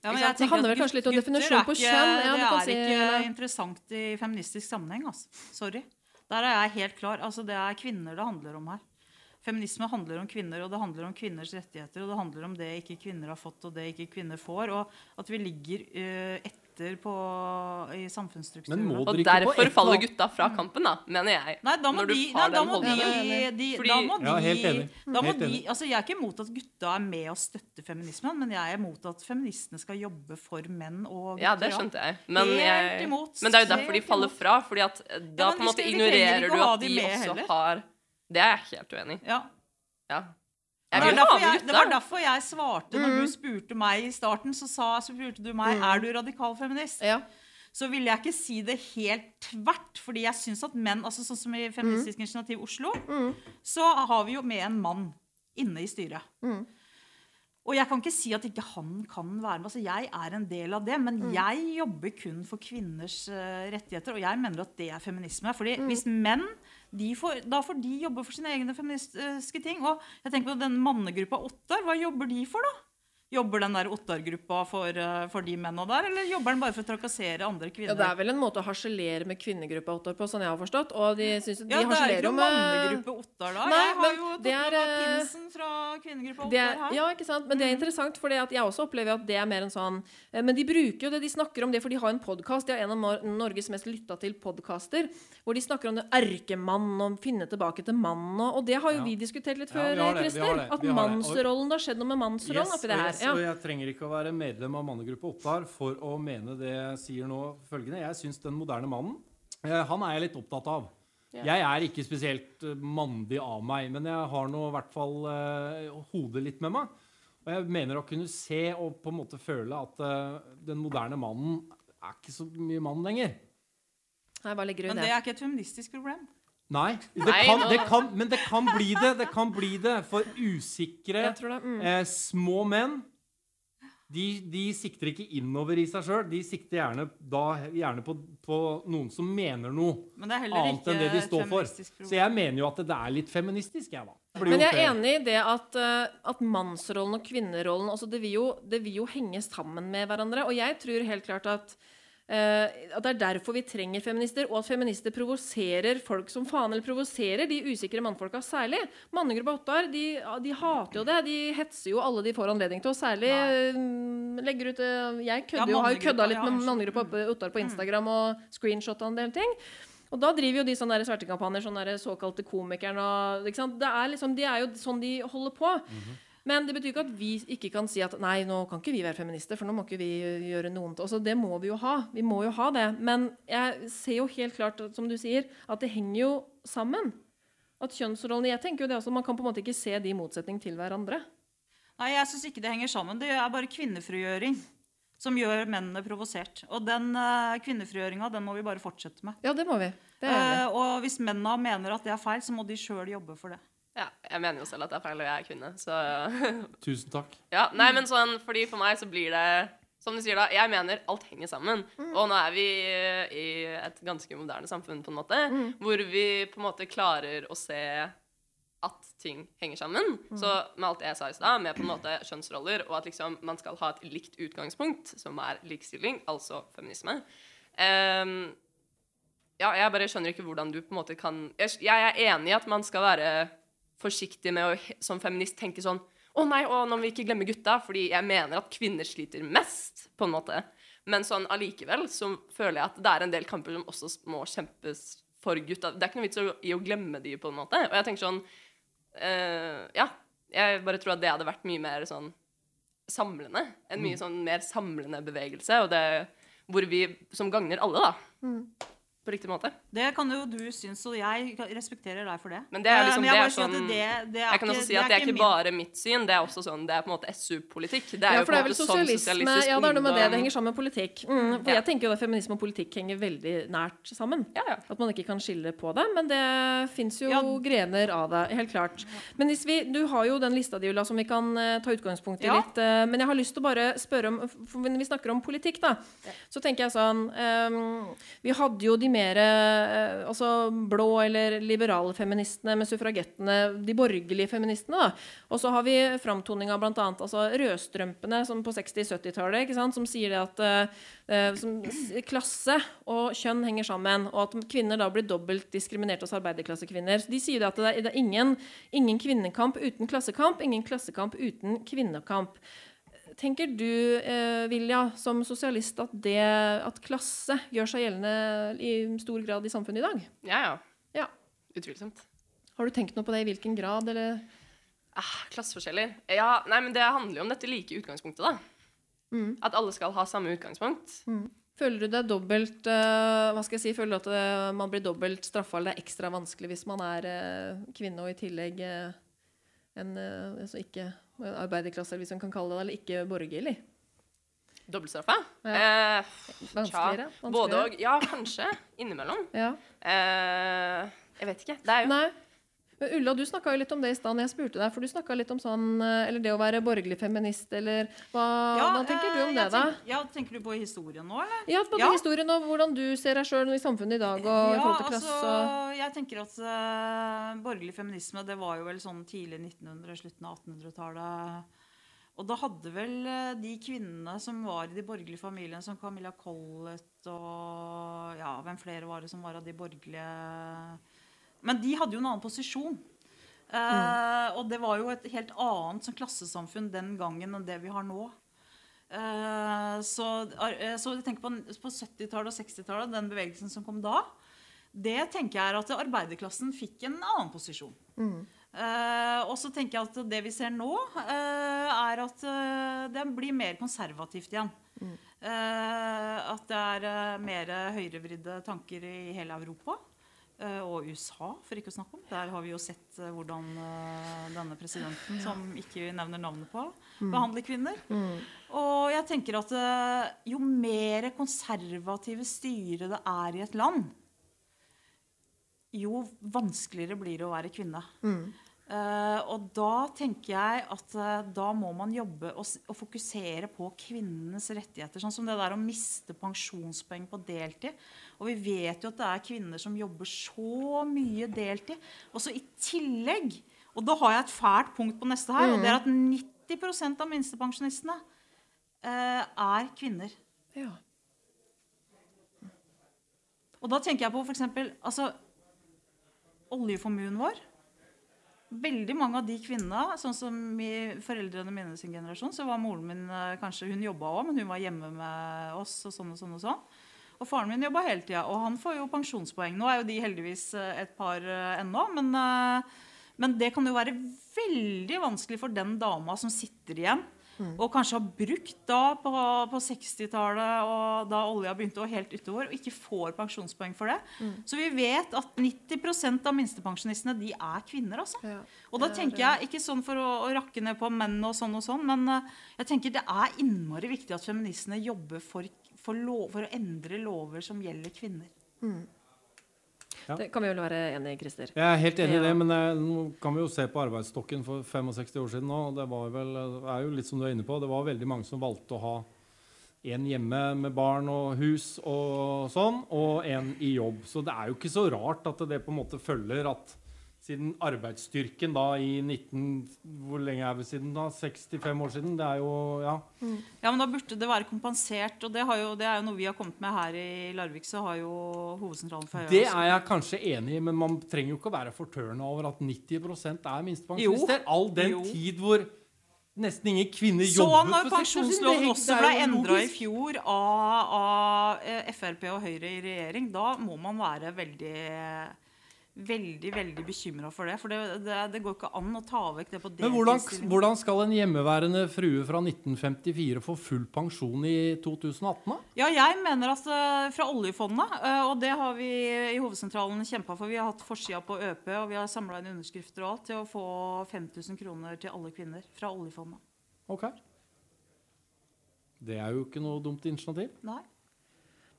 Ja, men jeg det handler vel kanskje litt om definisjon på kjønn. Ja, det er ikke interessant i feministisk sammenheng. Altså. Sorry. Der er jeg helt klar. Altså, det er kvinner det handler om her. Feminisme handler om kvinner, og det handler om kvinners rettigheter. Og det handler om det ikke kvinner har fått, og det ikke kvinner får. Og at vi ligger uh, etter på, i samfunnsstrukturen. Og derfor faller gutta fra kampen, da, mener jeg. Nei, da må de, nei, da må de, de, Fordi, da må de, ja, helt enig. Da må de altså, jeg er ikke imot at gutta er med og støtter feminismen, men jeg er imot at feministene skal jobbe for menn og gutter. Ja, det skjønte jeg. Men, jeg, men det er jo derfor de faller fra. fordi at da ja, på en måte ignorerer du at de, også heller. har det er jeg helt uenig i. Ja. ja. Det var, jeg, det var, derfor jeg svarte mm. når du spurte meg i starten. Så, sa, så spurte du meg mm. er du radikal feminist. Ja. Så ville jeg ikke si det helt tvert. fordi jeg syns at menn altså Sånn som i Feministisk mm. initiativ Oslo, mm. så har vi jo med en mann inne i styret. Mm. Og jeg kan ikke si at ikke han kan være med. altså Jeg er en del av det. Men mm. jeg jobber kun for kvinners uh, rettigheter, og jeg mener at det er feminisme. fordi hvis menn får, da får de jobbe for sine egne feministiske ting. Og jeg tenker på den mannegruppa Ottar. Hva jobber de for, da? Jobber den der Ottar-gruppa for, eh, for, de mennene der, eller jobber den bare for å trakassere andre kvinner? Ja, Det er vel en måte å harselere med kvinnegruppa Ottar på, sånn jeg har forstått. Og de synes, de ja, det er ikke noen mannegruppe Ottar da. Nei, jeg har jo tatt er, med eh, pinsen fra kvinnegruppa Ottar her. Ja, ikke sant? Men det er mm. interessant, for jeg også opplever at det er mer en sånn eh, Men de bruker jo det, de snakker om det, for de har en podkast. De har en av Norges mest lytta til podkaster, hvor de snakker om det erkemann og finne tilbake til mannen. Og det har jo ja. vi diskutert litt før, ja, Christer. At mannsrollen Det har skjedd noe med mannsrollen yes, oppi det her. Ja. Og jeg trenger ikke å være medlem av mannegruppa Ottar for å mene det jeg sier nå følgende. Jeg syns den moderne mannen eh, Han er jeg litt opptatt av. Ja. Jeg er ikke spesielt eh, mandig av meg, men jeg har nå i hvert fall uh, hodet litt med meg. Og jeg mener å kunne se og på en måte føle at uh, den moderne mannen er ikke så mye mann lenger. Nei, bare Men det er ikke et feministisk problem? Nei, det kan, det kan, men det kan bli det. Det kan bli det for usikre, mm. eh, små menn de, de, sikter ikke innover i seg sjøl. De sikter gjerne, da, gjerne på, på, noen som mener noe annet enn det de står for. Så jeg mener jo at det er litt feministisk, jeg, da. Men jeg er enig i det at, eh, at mannsrollen og kvinnerollen altså det, vil jo, det vil jo henge sammen med hverandre. Og jeg tror helt klart at Uh, at det er derfor vi trenger feminister, og at feminister provoserer folk som faen. Eller provoserer de usikre mannfolka særlig. Mannegruppa Ottar de, de, hater jo det. De hetser jo alle de får anledning til. Og særlig Nei. legger ut uh, Jeg kødde, ja, har jo kødda litt med mannegruppa Ottar på mm. Instagram og screenshotta en del ting. Og da driver jo de sånne svertekampanjer, sånne såkalte komikerne og det er liksom, De er jo sånn de holder på. Mm -hmm. Men det betyr ikke at vi ikke kan si at nei, nå kan ikke vi være feminister, for nå må ikke vi gjøre noen til altså, Det må vi jo ha. Vi må jo ha det. Men jeg ser jo helt klart, som du sier, at det henger jo sammen. At kjønnsrollene Jeg tenker jo det også, Man kan på en måte ikke se de i motsetning til hverandre. Nei, jeg syns ikke det henger sammen. Det er bare kvinnefrigjøring som gjør mennene provosert. Og den uh, kvinnefrigjøringa den må vi bare fortsette med. Ja, det må vi. Det uh, og hvis mennene mener at det er feil, så må de sjøl jobbe for det. Ja, jeg mener jo selv at det er feil, og jeg er kvinne, så [LAUGHS] Tusen takk. Ja, nei, men sånn, fordi For meg så blir det Som du sier, da. Jeg mener alt henger sammen. Mm. Og nå er vi i et ganske moderne samfunn, på en måte, mm. hvor vi på en måte klarer å se at ting henger sammen. Mm. Så med alt det jeg sa i stad, med på en måte kjønnsroller, og at liksom man skal ha et likt utgangspunkt, som er likestilling, altså feminisme um, Ja, jeg bare skjønner ikke hvordan du på en måte kan Jeg, jeg er enig i at man skal være forsiktig med å som feminist tenke sånn Å nei, å, nå må vi ikke glemme gutta, fordi jeg mener at kvinner sliter mest, på en måte. Men sånn allikevel så føler jeg at det er en del kamper som også må kjempes for gutta. Det er ikke noe vits i å glemme de, på en måte. Og jeg tenker sånn uh, Ja. Jeg bare tror at det hadde vært mye mer sånn samlende. En mye mm. sånn mer samlende bevegelse, og det hvor vi som gagner alle, da. Mm på riktig måte. Det kan jo du synes, og jeg respekterer deg for det. Men det er liksom, det er sånn, det, det er jeg kan også si at det er ikke bare mitt syn, det er også sånn, det er på en måte SU-politikk. Det er ja, for det er vel sånn sosialisme Ja, det er noe med det. Det henger sammen med politikk. Mm, for ja. jeg tenker jo at feminisme og politikk henger veldig nært sammen. Ja, ja. At man ikke kan skille på det. Men det fins jo grener av det, helt klart. Men hvis vi, du har jo den lista di, Ulla, som vi kan uh, ta utgangspunkt i litt. Uh, men jeg har lyst til å bare spørre om for Når vi snakker om politikk, da, så tenker jeg sånn um, Vi hadde jo de mer eh, altså blå eller liberale feministene med suffragettene, de borgerlige feministene. da. Og så har vi framtoninga bl.a. Altså rødstrømpene som på 60-70-tallet, som sier at eh, som, klasse og kjønn henger sammen, og at kvinner da blir dobbelt diskriminert hos arbeiderklassekvinner. De sier at det er, det er ingen, ingen kvinnekamp uten klassekamp, ingen klassekamp uten kvinnekamp. Tenker du, eh, Vilja, som sosialist, at, det, at klasse gjør seg gjeldende i stor grad i samfunnet i dag? Ja, ja. ja. Utvilsomt. Har du tenkt noe på det? I hvilken grad, eller? Ah, klasseforskjeller. Ja, nei, men det handler jo om dette like utgangspunktet, da. Mm. At alle skal ha samme utgangspunkt. Mm. Føler du det dobbelt uh, Hva skal jeg si, føler du at det, man blir dobbelt straffa, eller det er ekstra vanskelig hvis man er uh, kvinne og i tillegg uh, en altså ikke arbeiderklasse, hvis man kan kalle det eller ikke borgerlig? Dobbeltstraffa? Ja. Eh, vanskeligere? Både og. Ja, kanskje. Innimellom. Ja. Eh, jeg vet ikke. Det er jo Nei. Men Ulla, du snakka litt om det i stad jeg spurte deg. For du snakka litt om sånn eh, Eller det å være borgerlig feminist, eller hva, ja, hva tenker du om det, da? ja, Tenker du på historien nå, eller? Ja, på ja. historien og hvordan du ser deg sjøl i samfunnet i dag, og i forhold til klasse. Altså, jeg tenker at uh, borgerlig feminisme, det var jo vel sånn tidlig 1900-, slutten av 1800-tallet. Og da hadde vel eh, de kvinnene som var i de borgerlige familiene, som Camilla Collett og ja, hvem flere var det som var av de borgerlige men de hadde jo en annen posisjon. Uh, mm. Og det var jo et helt annet som klassesamfunn den gangen enn det vi har nå. Uh, så, uh, så tenker på, på 70-tallet og 60-tallet, den bevegelsen som kom da, det tenker jeg er at arbeiderklassen fikk en annen posisjon. Mm. og så tenker jeg at det vi ser nå, er at det blir mer konservativt igjen. Mm. at det er mer høyrevridde tanker i hele Europa. Eh, og USA, for ikke å snakke om. Der har vi jo sett eh, hvordan eh, denne presidenten, som ikke nevner navnet på, mm. behandler kvinner. Mm. Og jeg tenker at jo mer konservative styre det er i et land, jo vanskeligere blir det å være kvinne. Mm. Uh, og da tenker jeg at uh, da må man jobbe og, og, fokusere på kvinnenes rettigheter. Sånn som det der å miste pensjonspoeng på deltid. Og vi vet jo at det er kvinner som jobber så mye deltid. Og så i tillegg Og da har jeg et fælt punkt på neste her. Mm. Og det er at 90 av minstepensjonistene uh, er kvinner. Ja. Og da tenker jeg på f.eks. Altså, oljeformuen vår veldig mange av de kvinnene, sånn som i foreldrene mine sin generasjon, så var moren min eh, kanskje, hun jobba òg, men hun var hjemme med oss. Og sånn og sånn og sånn. Og faren min jobba hele tida, og han får jo pensjonspoeng. Nå er jo de heldigvis eh, et par eh, ennå, men, men det kan jo være veldig vanskelig for den dama som sitter igjen Mm. Og kanskje har brukt da på, på 60-tallet og da olja begynte, å helt utover, og ikke får pensjonspoeng for det. Mm. Så vi vet at 90% av minstepensjonistene de er kvinner. altså. Ja, og da tenker jeg, ikke sånn for å, å, rakke ned på menn og sånn og sånn, men uh, jeg tenker det er innmari viktig at feministene jobber for, for, lov, for å endre lover som gjelder kvinner. Mm. Ja. Det kan vi vel være enig i, Christer? Jeg er helt enig i det, men jeg, nå kan vi jo se på arbeidsstokken for 65 år siden nå. Det var vel, er jo litt som du er inne på, det var veldig mange som valgte å ha en hjemme med barn og hus og sånn, og en i jobb. Så det er jo ikke så rart at det på en måte følger at siden arbeidsstyrken da i 19 Hvor lenge er vi siden da? 65 år siden? Det er jo Ja. Mm. Ja, men da burde det være kompensert. Og det, jo, det, er jo noe vi har kommet med her i Larvik. Så har jo hovedsentralen for Det er jeg kanskje enig i, men man trenger jo ikke å være fortørna over at 90% er minstepensjonister. All den jo. tid hvor nesten ingen kvinner så jobber Så når pensjonsloven også ble endra i fjor av, av eh, Frp og Høyre i regjering, da må man være veldig veldig veldig bekymra for det. For det, det, det, går ikke an å ta vekk det på det Men hvordan, hvordan, skal en hjemmeværende frue fra 1954 få full pensjon i 2018? da? Ja, jeg mener uh, fra oljefondet, uh, og det har vi i hovedsentralen kjempa for. Vi har hatt forsida på ØP, og vi har samla inn underskrifter og alt til å få 5000 kroner til alle kvinner fra oljefondet. Ok. Det er jo ikke noe dumt initiativ. Nei.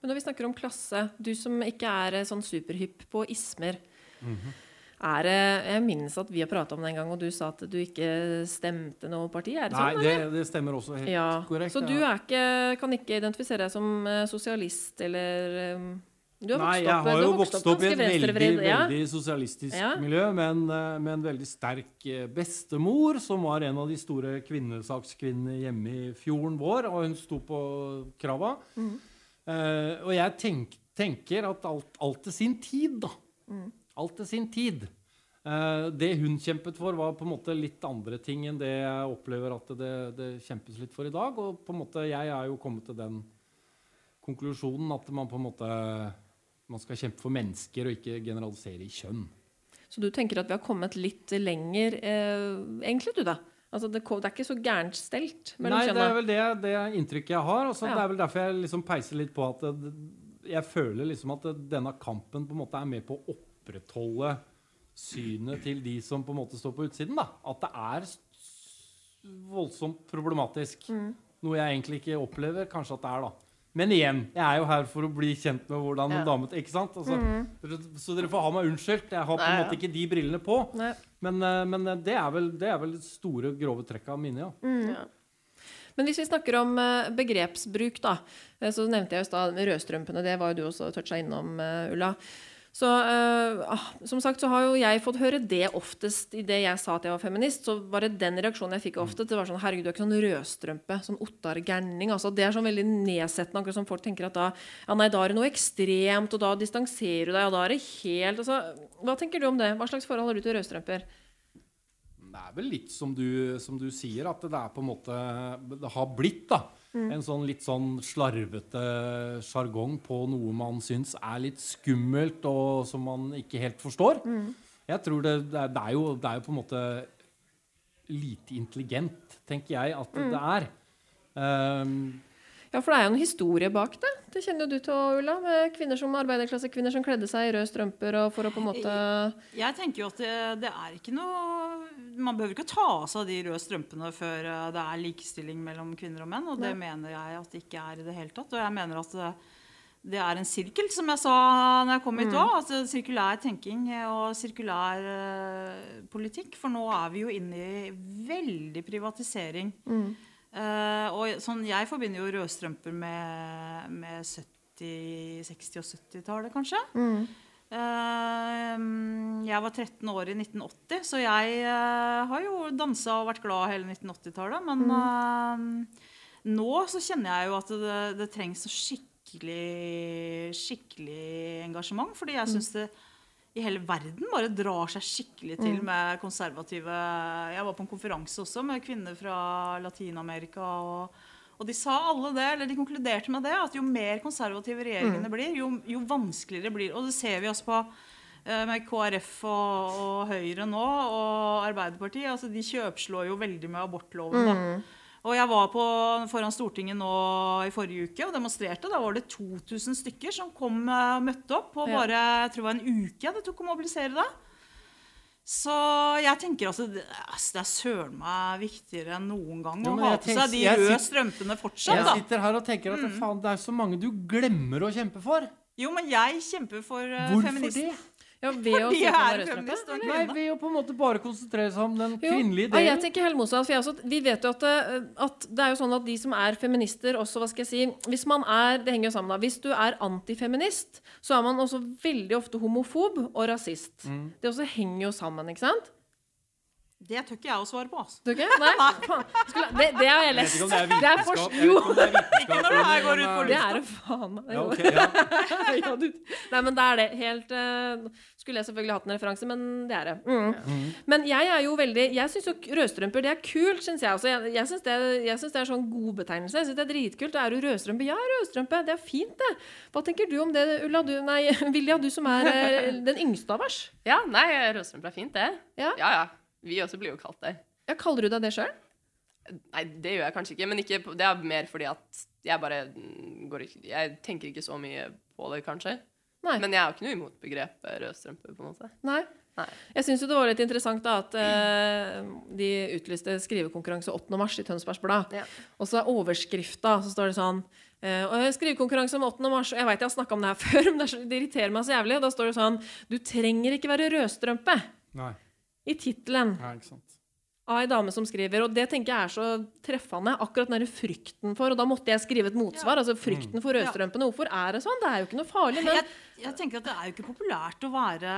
Men når vi snakker om klasse, du som ikke er eh, sånn superhypp på ismer, Mm -hmm. Er jeg minnes at vi har prata om det en gang, og du sa at du ikke stemte noe parti. Er det Nei, sånn, det, det, stemmer også helt ja. korrekt. Så du ikke, kan ikke identifisere deg som eh, sosialist eller um, du har Nei, jeg har jo vokst opp, i et veldig, ja. veldig sosialistisk ja. miljø med en, eh, med en, veldig sterk bestemor, som var en av de store kvinnesakskvinnene hjemme i fjorden vår, og hun sto på krava. Mm. Uh, og jeg tenk, tenker at alt, alt til sin tid, da. Mm. Alt til sin tid. Eh, det hun kjempet for, var på en måte litt andre ting enn det jeg opplever at det, det, kjempes litt for i dag. Og på en måte, jeg er jo kommet til den konklusjonen at man på en måte man skal kjempe for mennesker og ikke generalisere i kjønn. Så du tenker at vi har kommet litt lenger, eh, egentlig, du, da? Altså det, det, er ikke så gærent stelt mellom Nei, det er vel det, det inntrykket jeg har. Altså, ja. Det er vel derfor jeg liksom peiser litt på at jeg føler liksom at denne kampen på en måte er med på å opprettholde synet til de som på en måte står på utsiden. da. At det er voldsomt problematisk. Mm. Noe jeg egentlig ikke opplever kanskje at det er. da. Men igjen, jeg er jo her for å bli kjent med hvordan en dame ikke sant? Altså, mm. Så dere får ha meg unnskyldt. Jeg har på en måte ikke de brillene på. Men, eh, men, eh, det, er vel, det er vel store, grove trekk av mine, ja. Mm. ja. Men hvis vi snakker om eh, begrepsbruk, da, så nevnte jeg jo stad rødstrømpene. Det var jo du også toucha innom, Ulla. Så uh, som sagt så har jo jeg fått høre det oftest i det jeg sa at jeg var feminist. Så var det den reaksjonen jeg fikk ofte. Det var sånn Herregud, du er ikke sånn rødstrømpe. Sånn Ottar Gerning. Altså, det er sånn veldig nedsettende. Akkurat som folk tenker at da ja, nei, da er det noe ekstremt, og da distanserer du deg, og da er det helt altså, Hva tenker du om det? Hva slags forhold har du til rødstrømper? Det er vel litt som du, som du sier, at det er på en måte Det har blitt, da Mm. En sånn litt sånn slarvete sjargong på noe man syns er litt skummelt, og som man ikke helt forstår. Mm. Jeg tror det, det, er, jo, det, er, jo, på en måte lite intelligent, tenker jeg, at mm. det er. Um, ja, for det er jo en historie bak det. Det kjenner jo du til, Ulla. Med kvinner som arbeiderklassekvinner som kledde seg i røde strømper og for å på en måte Jeg tenker jo at det, det, er ikke noe Man behøver ikke ta av seg de røde strømpene før eh, det er likestilling mellom kvinner og menn. Og det Nei. mener jeg at det ikke er i det hele tatt. Og jeg mener at det, det er en sirkel, som jeg sa når jeg kom hit òg. Mm. Altså, sirkulær tenking og sirkulær uh, politikk. For nå er vi jo inne i veldig privatisering. Mm. Uh, og sånn, jeg forbinder jo rødstrømper med, med 70-, 60- og 70-tallet, kanskje. Mm. Uh, jeg var 13 år i 1980, så jeg har jo dansa og vært glad hele 1980-tallet. Men mm. nå så kjenner jeg jo at det, det trengs så skikkelig skikkelig, engasjement. Fordi jeg mm. syns det i hele verden bare drar seg skikkelig til mm. med konservative Jeg var på en konferanse også med kvinner fra Latin-Amerika. Og, og, de sa alle det, eller de konkluderte med det, at jo mer konservative regjeringene mm. blir, jo, jo, vanskeligere blir Og det ser vi også på eh, med KrF og, og, Høyre nå, og Arbeiderpartiet. altså De kjøpslår jo veldig med abortloven. da. Mm. Og jeg var på, foran Stortinget nå i forrige uke og demonstrerte. Da var det 2000 stykker som kom og møtte opp på bare jeg tror det var en uke det tok å mobilisere det. Så jeg tenker altså Det, er søren meg viktigere enn noen gang å ha på seg de røde strømpene fortsatt. Jeg sitter her og tenker at mm. faen, det er så mange du glemmer å kjempe for. Jo, men jeg kjemper for uh, Hvorfor det? Ja, [LAUGHS] ved å jeg er feminist Nei, ved å på en måte bare konsentrere seg om den kvinnelige delen. Ja, jeg tenker helt motsatt. For også, vi vet jo at det, eh, at det, er jo sånn at de som er feminister også, hva skal jeg si Hvis man er Det henger jo sammen da. Hvis du er antifeminist, så er man også veldig ofte homofob og rasist. Mm. Det også henger jo sammen, ikke sant? Det tør ikke jeg å svare på. Altså. Du ikke? Nei, [LAUGHS] det, det har jeg lest. det er vitenskap. Jo. Ikke når det her går ut på lufta. Det er det faen meg. Ja, okay, ja. [LAUGHS] Nei, men det er det. Helt uh, Skulle jeg selvfølgelig hatt en referanse, men det er det. Mm. Mm. Men jeg er jo veldig Jeg syns jo rødstrømper det er kult, syns jeg. også. jeg jeg syns det, det, er sånn god betegnelse. Jeg syns det er dritkult. Det er jo rødstrømpe. Ja, rødstrømpe. Det er fint, det. Hva tenker du om det, Ulla? Du, nei, [LAUGHS] Vilja, du som er uh, den yngste av oss. Ja, nei, rødstrømpe er fint, det. Ja, ja. ja. Vi også blir jo kalt det. Ja, Kaller du deg det sjøl? Nei, det gjør jeg kanskje ikke. Men ikke, det er mer fordi at jeg bare går ikke Jeg tenker ikke så mye på det, kanskje. Nei. Men jeg har ikke noe imot begrepet rødstrømpe, på en måte. Nei. Nei. Jeg syns det var litt interessant da, at eh, de utlyste skrivekonkurranse 8. mars i Tønsbergs Blad. Ja. Og så er overskrifta så står det sånn eh, Skrivekonkurranse om 8. mars. Og jeg veit jeg har snakka om det her [LAUGHS] før, men det, irriterer meg så jævlig. Da står det sånn Du trenger ikke være rødstrømpe. Nei i tittelen ja, av ei dame som skriver. Og det tenker jeg er så treffende. Akkurat den der frykten for Og da måtte jeg skrive et motsvar. Ja. altså Frykten for rødstrømpene. Hvorfor er det sånn? Det er jo ikke noe farlig. Men... Jeg, jeg, tenker at det er jo ikke populært å være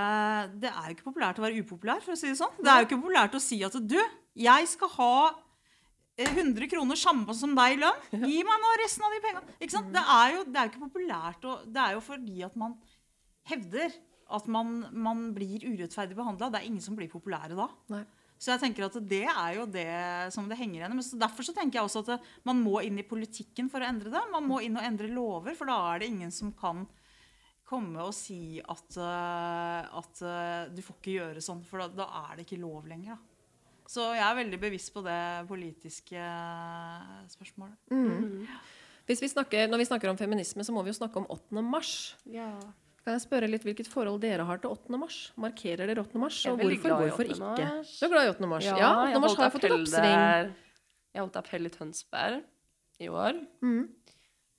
Det er jo ikke populært å være upopulær, for å si det sånn. Det er jo ikke populært å si at du, jeg skal ha 100 eh, kroner samme som deg i lønn. Gi meg nå resten av de pengene. Ikke sant? Det er jo det er ikke populært. Og det er jo fordi at man hevder at man, man blir urettferdig behandla. Det er ingen som blir populære da. Nei. Så jeg tenker at det er jo det som det henger igjen. Men derfor så tenker jeg også at man må inn i politikken for å endre det. Man må inn og endre lover, for da er det ingen som kan komme og si at, uh, at uh, du får ikke gjøre sånn, for da, da er det ikke lov lenger. Da. Så jeg er veldig bevisst på det politiske uh, spørsmålet. Mm. Vi snakker, når vi snakker om feminisme, så må vi jo snakke om 8. mars. Ja. Kan jeg spørre litt hvilket forhold dere har til 8. mars? Markerer dere 8. mars? Og hvorfor, hvorfor ikke? Du er glad i 8. mars? Ja, ja 8. mars har fått et oppsving. Jeg holdt appell i Tønsberg i år. Mm.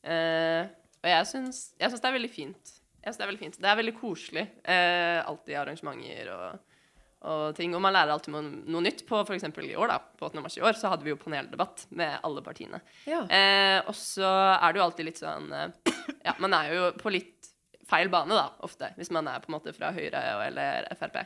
Eh, og jeg syns, jeg syns, det er veldig fint. Jeg synes Det er veldig fint. Det er veldig koselig. Eh, alltid arrangementer og, og, ting. Og man lærer alltid noe, noe nytt. På f.eks. i år, da, på 8. mars i år, så hadde vi jo paneldebatt med alle partiene. Ja. Eh, og så er det jo alltid litt sånn eh, Ja, man er jo på litt feil bane, da, ofte, hvis man er på en måte fra Høyre eller Frp.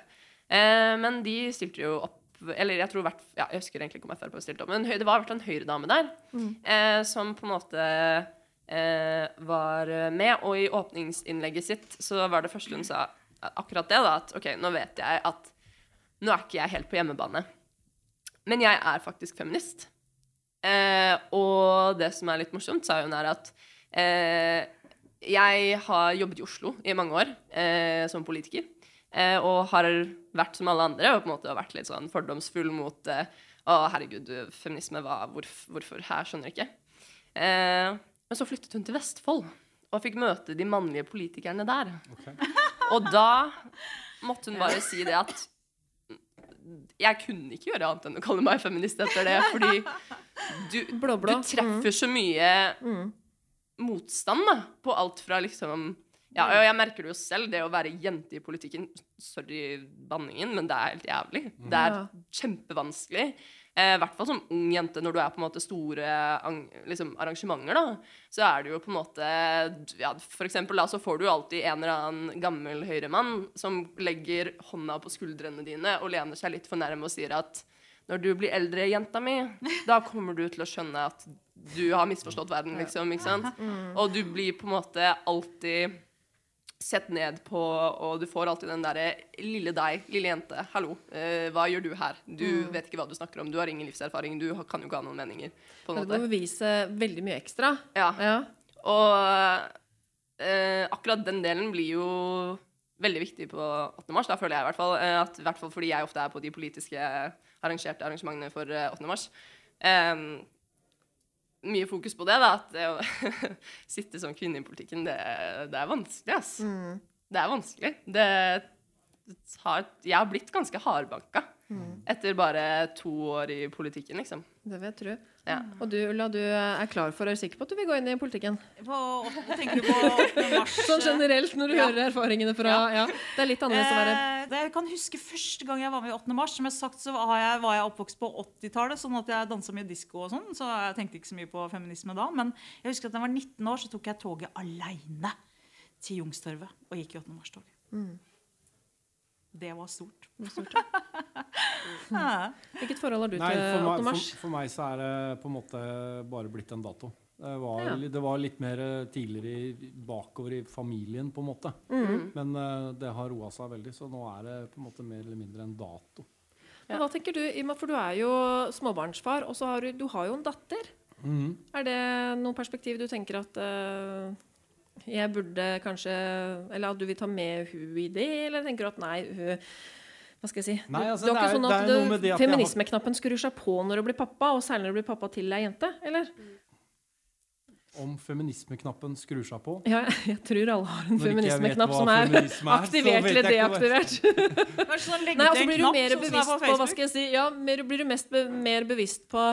Eh, men de stilte jo opp Eller jeg tror hvert, ja, jeg husker egentlig ikke om Frp stilte opp, men det var i hvert fall en Høyre-dame der mm. eh, som på en måte eh, var med. Og i åpningsinnlegget sitt så var det første hun sa akkurat det, da, at OK, nå vet jeg at nå er ikke jeg helt på hjemmebane. Men jeg er faktisk feminist. Eh, og det som er litt morsomt, sa hun, er at eh, jeg har jobbet i Oslo i mange år eh, som politiker. Eh, og har vært som alle andre og på en måte vært litt sånn fordomsfull mot eh, Å, herregud, feminisme, hva, hvorf, hvorfor her? Skjønner ikke. Eh, men så flyttet hun til Vestfold og fikk møte de mannlige politikerne der. Okay. Og da måtte hun bare si det at jeg kunne ikke gjøre annet enn å kalle meg feminist etter det, fordi du, Blå -blå. du treffer så mye mm motstand da, på alt fra liksom ja, og jeg merker det jo selv, det å være jente i politikken Sorry banningen, men det er helt jævlig. Det er kjempevanskelig. Eh, I hvert fall som ung jente, når du er på en måte store liksom, arrangementer, da, så er det jo på en måte ja, For eksempel da, så får du jo alltid en eller annen gammel høyremann som legger hånda på skuldrene dine og lener seg litt for nærme og sier at når du blir eldre, jenta mi, da kommer du til å skjønne at du har misforstått verden, liksom. ikke sant? Og du blir på en måte alltid sett ned på, og du får alltid den derre lille deg, lille jente, hallo, eh, hva gjør du her? Du vet ikke hva du snakker om, du har ingen livserfaring, du kan jo ikke ha noen meninger. på en Du må måte. bevise veldig mye ekstra. Ja. Ja. Og eh, akkurat den delen blir jo veldig viktig på 8. mars, da føler jeg i hvert fall. eh, At, I hvert fall fordi jeg ofte er på de politiske arrangerte arrangementene for eh, 8. mars. Um, mye fokus på det, da. At det å [LAUGHS] sitte som kvinne i politikken, det, det er vanskelig, ass. Det er vanskelig. Det har, jeg har blitt ganske hardbanka etter bare to år i politikken, liksom. Det vil jeg tro. Ja. Og du, Ulla, du er klar for, er du sikker på at du vil gå inn i politikken? På, hva tenker du på 8. mars? [LAUGHS] Sånn generelt, når du Ja. hører erfaringene fra ja. Det er litt annerledes å være Eh, jeg kan huske første gang jeg var med i 8. mars. Som jeg har sagt, så var jeg, var jeg oppvokst på 80-tallet, sånn at jeg dansa mye disko og sånn. Så jeg tenkte ikke så mye på feminisme da. Men jeg husker at da jeg var 19 år, så tok jeg toget aleine til Youngstorget og gikk i 8. mars-toget. Mm. Det var stort. stort, Ja. [LAUGHS] Hvilket forhold har du Nei, til for 8. mars? for, for meg så er det på en måte bare blitt en dato. Det var, Ja. det var litt mer tidligere i, bakover i familien, på en måte. Mm. Men eh, det har roa seg veldig, så nå er det på en måte mer eller mindre en dato. Men hva tenker du, Ima, for du er jo småbarnsfar, og så har du, du har jo en datter. Mm. Er det noen perspektiv du tenker at eh, jeg burde kanskje Eller at du vil ta med hun i det, eller tenker du at nei, hun Hva skal jeg si? Nei, altså, du har det ikke er- sånn det at er noe med det at feminismeknappen har- skrur seg på når du blir pappa, og særlig når du blir pappa til ei jente? Eller? Om feminismeknappen skrur seg på Ja, jeg tror alle har en ikke feminismeknapp som er feminisme er, aktivert eller ikke deaktivert. [LAUGHS] Kanskje sånn legge til en knapp, sånn som det er Facebook? på, hva skal jeg si, ja, mer, blir du mest be, mer bevisst på,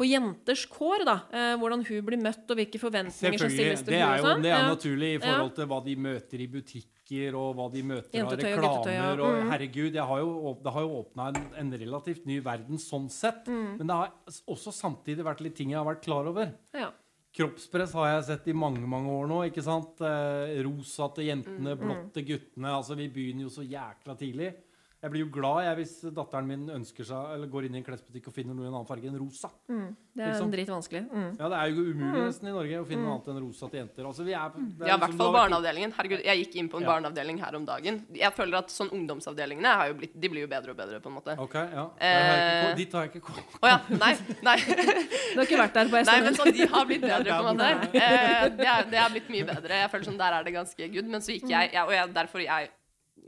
på jenters kår, da. Eh, hvordan hun blir møtt, og hvilke forventninger som stilles til Det er jo sånn. det er naturlig i forhold til hva de møter i butikker, og hva de møter av reklamer. ja. reklamer. Og Mm. herregud, har jo, det har jo åpna en, en relativt ny verden sånn sett. Mm. Men det har også samtidig vært litt ting jeg har vært klar over. Ja. Kroppspress har jeg sett i mange mange år nå. ikke sant? Eh, rosa til jentene, Mm. blått til guttene. altså Vi begynner jo så jækla tidlig. Jeg blir jo glad jeg, hvis datteren min ønsker seg, eller går inn i en klesbutikk og finner noe i en annen farge enn rosa. Mm. Det er Liksom. dritvanskelig. Mm. Ja, Det er jo umulig nesten i Norge å finne noe annet enn rosa til jenter. altså vi er, er Ja, i liksom- hvert fall barneavdelingen. Herregud, jeg gikk inn på en Ja. barneavdeling her om dagen. Jeg føler at sånn ungdomsavdelingene har jo blitt, de blir jo bedre og bedre, på en måte. Ok, ja. Eh. dit har jeg ikke kommet. ja, nei, nei. [LAUGHS] Du har ikke vært der på Nei, men sånn, de har blitt bedre, på en måte. Eh, det, er, det har blitt mye bedre. Jeg føler sånn, Der er det ganske good. Men så gikk jeg, jeg Og jeg, derfor jeg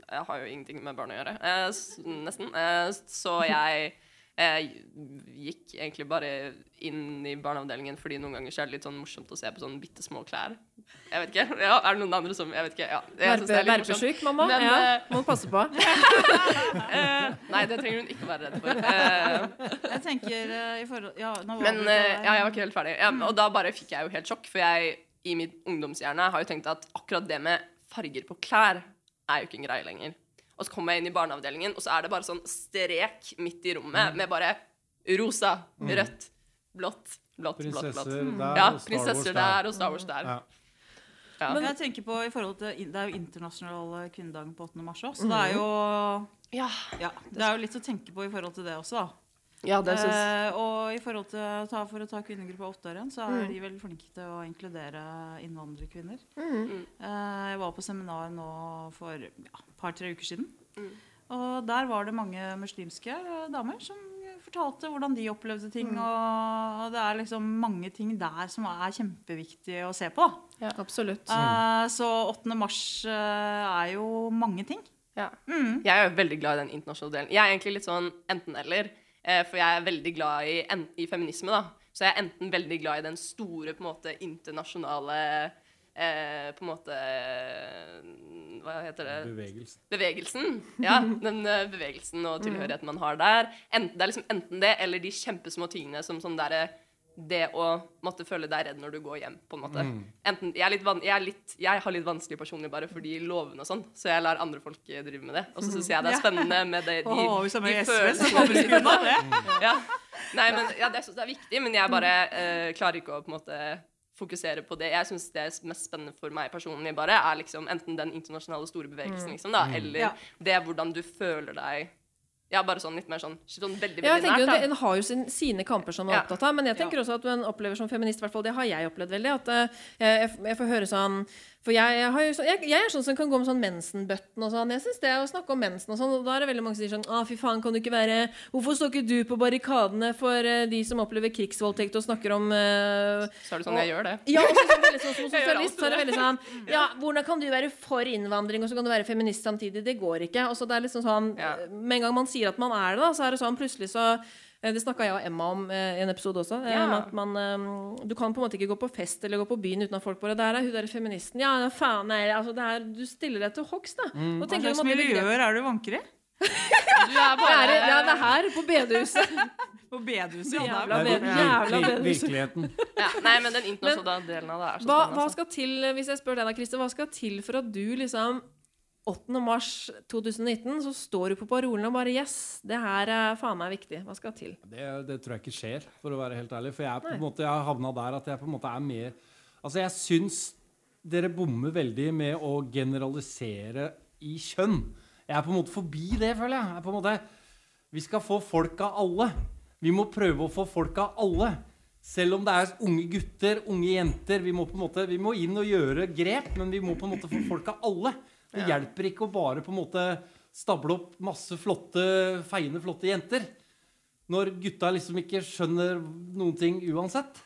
Jeg har jo ingenting med barn å gjøre. Eh, nesten. Eh, så jeg eh, gikk egentlig bare inn i barneavdelingen fordi noen ganger så er det litt sånn morsomt å se på sånne bitte små klær. Jeg vet ikke. Ja, er det noen andre som Jeg vet ikke. Ja, er. Verpesjuk, mamma? Men, ja, eh, må du passe på. [LAUGHS] Eh, nei, det trenger hun ikke å være redd for. Eh, Jeg tenker i forhold Ja, nå var Men det ja, jeg var ikke helt ferdig. Ja, og da bare fikk jeg jo helt sjokk, for jeg i mitt ungdomshjerne har jo tenkt at akkurat det med farger på klær er jo ikke en greie lenger. Og så kommer jeg inn i barneavdelingen, og så er det bare sånn strek midt i rommet med bare rosa, rødt, blått, blått, blått. blått. Prinsesser der Ja, prinsesser der og Star Wars der. Ja. Ja. Men jeg tenker på i forhold til, Det er jo internasjonal kvinnedag på 8. mars òg, så det er jo Ja, ja, det er jo litt å tenke på i forhold til det også. da. Ja Eh, og i forhold til ta, For å ta kvinnegruppa åtte år igjen, så er de veldig flinke til å inkludere innvandrerkvinner. Mm. Eh, jeg var på seminar nå for ja, et par-tre uker siden. Mm. Og der var det mange muslimske damer som fortalte hvordan de opplevde ting. Mm. Og det er liksom mange ting der som er kjempeviktig å se på. Absolutt. Eh, så 8. mars eh, er jo mange ting. Ja. Mm. Jeg er jo veldig glad i den internasjonale delen. Jeg er egentlig litt sånn enten-eller. Eh, for jeg er veldig glad i, i feminisme, da. Så jeg er enten veldig glad i den store på en måte internasjonale eh, På en måte Hva heter det? Bevegelsen. Bevegelsen. Ja, den uh, bevegelsen og tilhørigheten man har der. Enten, det er liksom enten det, eller de kjempesmå tingene som sånn derre det å måtte føle deg redd når du går hjem, på en måte. Mm. Enten, jeg, er litt, jeg, er litt, jeg, har litt vanskelig personlig bare fordi lovene og sånn, så jeg lar andre folk drive med det. Og så syns jeg det er spennende med det, de, oh, de, de følelsene [LAUGHS] ja. Nei, men ja, det, det er viktig, men jeg bare uh, klarer ikke å på en måte fokusere på det. Jeg syns det er mest spennende for meg personlig bare er liksom enten den internasjonale store bevegelsen, mm. liksom, da, mm. eller ja. det hvordan du føler deg ja, bare sånn litt mer sånn, sånn veldig, veldig ja, nært. da. En har jo sin, sine kamper som man er ja. opptatt av, men jeg tenker ja. også at man opplever som feminist, hvert fall det har jeg opplevd veldig, at uh, jeg, jeg, får høre sånn for jeg, jo, jeg, jeg, er sånn som kan gå med sånn mensenbøtten og sånn. Jeg synes det å snakke om mensen og sånn, og da er det veldig mange som sier sånn Å, fy faen, kan du ikke være Hvorfor står ikke du på barrikadene for uh, de som opplever krigsvoldtekt og snakker om uh, Så er det sånn og, jeg gjør det. Ja, og så, sånn, veldig sånn, [LAUGHS] som sosialist så er det veldig sånn Ja, hvordan kan du være for innvandring, og så kan du være feminist samtidig? Det går ikke. Og så det er liksom sånn ja. Med en gang man sier at man er det, da, så er det sånn plutselig så Eh, det snakka jeg og Emma om eh, i en episode også. Eh, ja. At man, du kan på en måte ikke gå på fest eller gå på byen uten at folk bare Der er hun der feministen. Ja, faen er altså, det er, Du stiller deg til hogst, da. Mm. Hva slags miljøer er du vanker i? [LAUGHS] du er bare [LAUGHS] det er, Ja, det er her, på bedehuset. [LAUGHS] på bedehuset, ja. Jævla, bed, jævla bedehuset. Virkeligheten. ja, nei, men den internasjonale delen av det er så hva, spennende. Hva altså. skal til, hvis jeg spør deg da, Christer, hva skal til for at du liksom 8. mars 2019 så står du på parolen og bare Yes, det her er faen meg viktig. Hva skal til? Det, det, tror jeg ikke skjer, for å være helt ærlig. For jeg, på en måte, jeg har havna der at jeg på en måte er mer Altså, jeg syns dere bommer veldig med å generalisere i kjønn. Jeg er på en måte forbi det, føler jeg. jeg på en måte, vi skal få folk av alle. Vi må prøve å få folk av alle. Selv om det er unge gutter, unge jenter. Vi må, på en måte, vi må inn og gjøre grep, men vi må på en måte få folk av alle. Det hjelper ikke å bare på en måte stable opp masse flotte, feiende, flotte jenter. Når gutta liksom ikke skjønner noen ting uansett.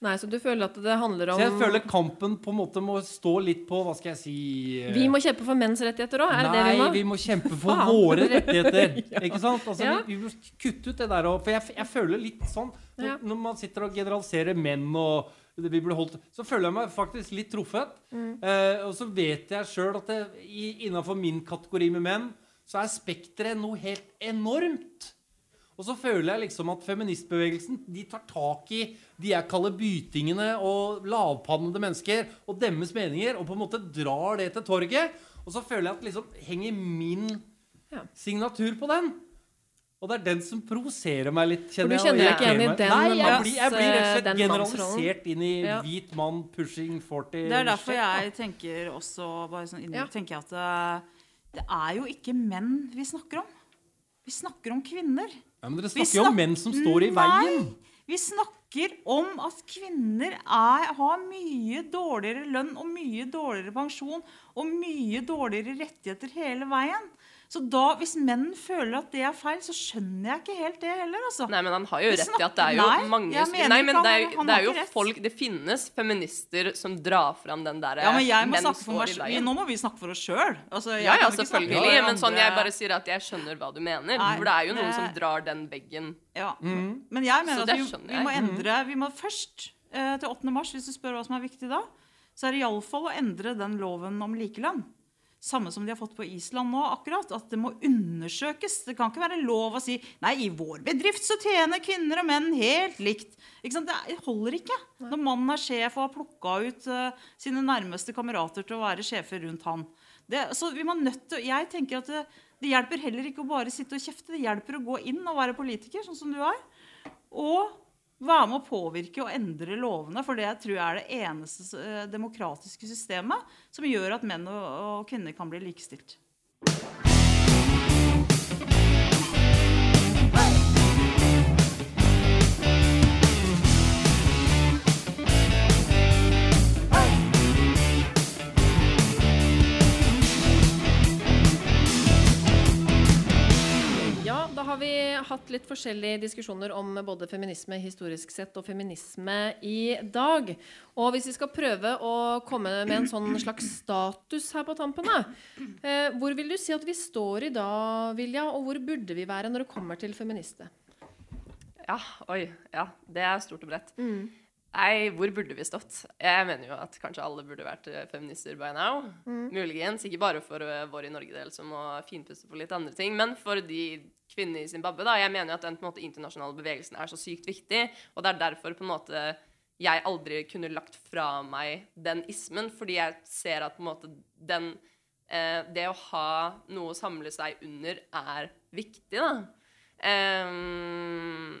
Nei, Så du føler at det handler om Så jeg føler kampen på en måte må stå litt på Hva skal jeg si eh, Vi må kjempe for menns rettigheter òg? Nei, vi må? vi må kjempe for [LAUGHS] våre rettigheter. [LAUGHS] ja. Ikke sant? Altså, ja. vi, vi, må kutte ut det der òg. For jeg, jeg, føler litt sånn når, ja. når man sitter og generaliserer menn og vi ble holdt, så føler jeg meg faktisk litt truffet. Mm. Eh, og så vet jeg sjøl at det, i, innenfor min kategori med menn, så er spekteret noe helt enormt. Og så føler jeg liksom at feministbevegelsen de tar tak i de jeg kaller bytingene og lavpannede mennesker og deres meninger, og på en måte drar det til torget. Og så føler jeg at liksom henger min signatur på den. Og det er den som provoserer meg litt. kjenner jeg. For du kjenner deg ikke igjen i den Nei, jeg blir, jeg blir rett og slett generalisert inn i ja. hvit mann pushing 40 Det er derfor jeg tenker også bare sånn inni, ja. tenker jeg at det, eh, det, er jo ikke menn vi snakker om. Vi snakker om kvinner. Ja, Men dere snakker jo om menn som står i veien. Nei, vi snakker om at kvinner er, har mye dårligere lønn og mye dårligere pensjon og mye dårligere rettigheter hele veien. Så da, hvis menn føler at det er feil, så skjønner jeg ikke helt det heller. Altså. Nei, men han har jo rett i at det er jo nei, mange Nei, men det er, det er jo folk Det finnes feminister som drar fram den derre Ja, men jeg må snakke for meg Nå må vi snakke for oss sjøl. Altså, ja, ja, selvfølgelig. Men sånn, jeg bare sier at jeg skjønner hva du mener. Nei, for det er jo noen som drar den veggen. Ja. Mm. Men jeg mener at vi, vi, må endre Vi må først eh, til 8. mars, hvis du spør hva som er viktig da, så er det iallfall å endre den loven om likelønn. Samme som de har fått på Island nå, akkurat, at det må undersøkes. Det kan ikke være lov å si nei, i vår bedrift så tjener kvinner og menn helt likt. Det holder ikke. Når mannen er sjef og har plukka ut uh, sine nærmeste kamerater til å være sjefer rundt han. Det, så vi må nødt til, Jeg tenker at det, det, hjelper heller ikke å bare sitte og kjefte. Det hjelper å gå inn og være politiker, sånn som du er. Og være med å påvirke og endre lovene. For det tror jeg er det eneste eh, demokratiske systemet som gjør at menn og kvinner kan bli likestilt. Har vi hatt litt forskjellige diskusjoner om både feminisme historisk sett og feminisme i dag. Og hvis vi skal prøve å komme med en sånn slags status her på tampen, eh, hvor vil du si at vi står i dag, Vilja, og hvor burde vi være når det kommer til feminister? Ja, oi. Ja, det er stort og bredt. Mm. Nei, hvor burde vi stått? Jeg mener jo at kanskje alle burde vært eh, feminister by now. Mm. Muligens. Ikke bare for uh, vår i Norge-del som må finpusse på litt andre ting, men for de kvinnene i Zimbabwe. da. Jeg mener jo at den måte, internasjonale bevegelsen er så sykt viktig, og det er derfor på en måte jeg aldri kunne lagt fra meg den ismen, fordi jeg ser at på en måte den eh, Det å ha noe å samle seg under er viktig, da. Um,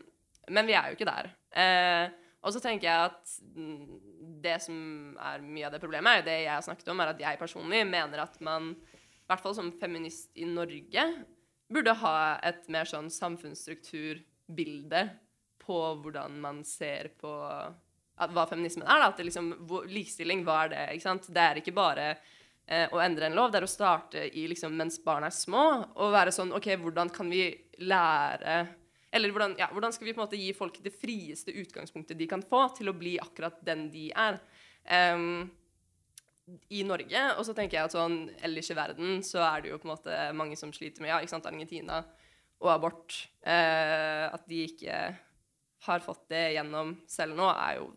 men vi er jo ikke der. Uh, og så tenker jeg at det som er mye av det problemet, er det jeg har snakket om, er at jeg personlig mener at man, i hvert fall som feminist i Norge, burde ha et mer sånn samfunnsstrukturbilde på hvordan man ser på hva feminismen er. da, at liksom, Likestilling, hva er det? ikke sant? Det er ikke bare eh, å endre en lov, det er å starte i liksom, mens barn er små, og være sånn OK, hvordan kan vi lære eller hvordan, ja, hvordan, skal vi på en måte gi folk det frieste utgangspunktet de kan få til å bli akkurat den de er? Um, I Norge, og så tenker jeg at sånn ellers i verden så er det jo på en måte mange som sliter med ja, ikke sant, Argentina og abort. Eh, at de ikke har fått det gjennom selv nå, er jo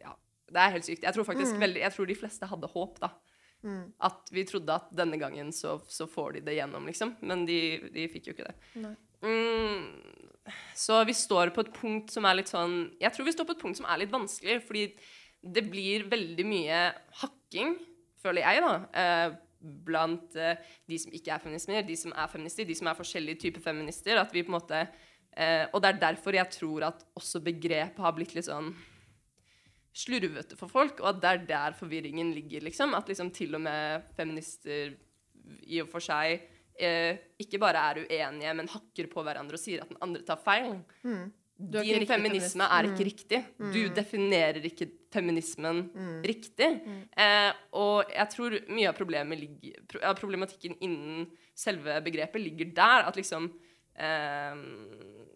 ja, Det er helt sykt. Jeg tror faktisk mm. veldig, jeg tror de fleste hadde håp, da. Mm. At vi trodde at denne gangen så, så, får de det gjennom, liksom. Men de, de fikk jo ikke det. Mm, så vi står på et punkt som er litt sånn Jeg tror vi står på et punkt som er litt vanskelig, fordi det blir veldig mye hakking, føler jeg, da, eh, blant eh, de som ikke er feminister, de som er feminister, de som er forskjellige typer feminister. At vi på en måte eh, Og det er derfor jeg tror at også begrepet har blitt litt sånn slurvete for folk, og at det er der forvirringen ligger, liksom. At liksom til og med feminister i og for seg ikke bare er uenige, men hakker på hverandre og sier at den andre tar feil. Mm. Din feminisme er ikke mm. riktig. Mm. Du definerer ikke feminismen mm. riktig. Mm. Eh, og jeg tror mye av ligger, problematikken innen selve begrepet ligger der. At liksom eh,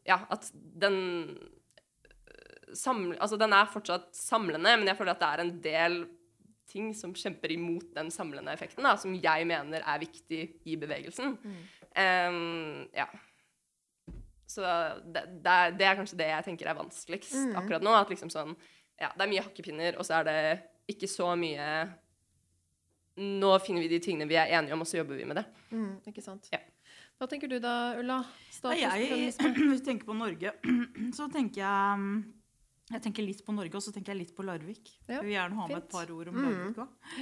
Ja, at den eh, samle, Altså, den er fortsatt samlende, men jeg føler at det er en del ting som kjemper imot den samlende effekten, da, som jeg mener er viktig i bevegelsen. Mm. Um, ja. Så det, det, er, det, er, kanskje det jeg tenker er vanskeligst mm. akkurat nå. At liksom sånn Ja, det er mye hakkepinner, og så er det ikke så mye Nå finner vi de tingene vi er enige om, og så jobber vi med det. Mm, ikke sant. Ja. Hva tenker du da, Ulla? Status jeg, [CLEARS THROAT] Hvis du tenker på Norge, [CLEARS THROAT] så tenker jeg jeg tenker litt på Norge, og så tenker jeg litt på Larvik. Ja, jeg vil gjerne ha med et par ord om mm. Larvik òg.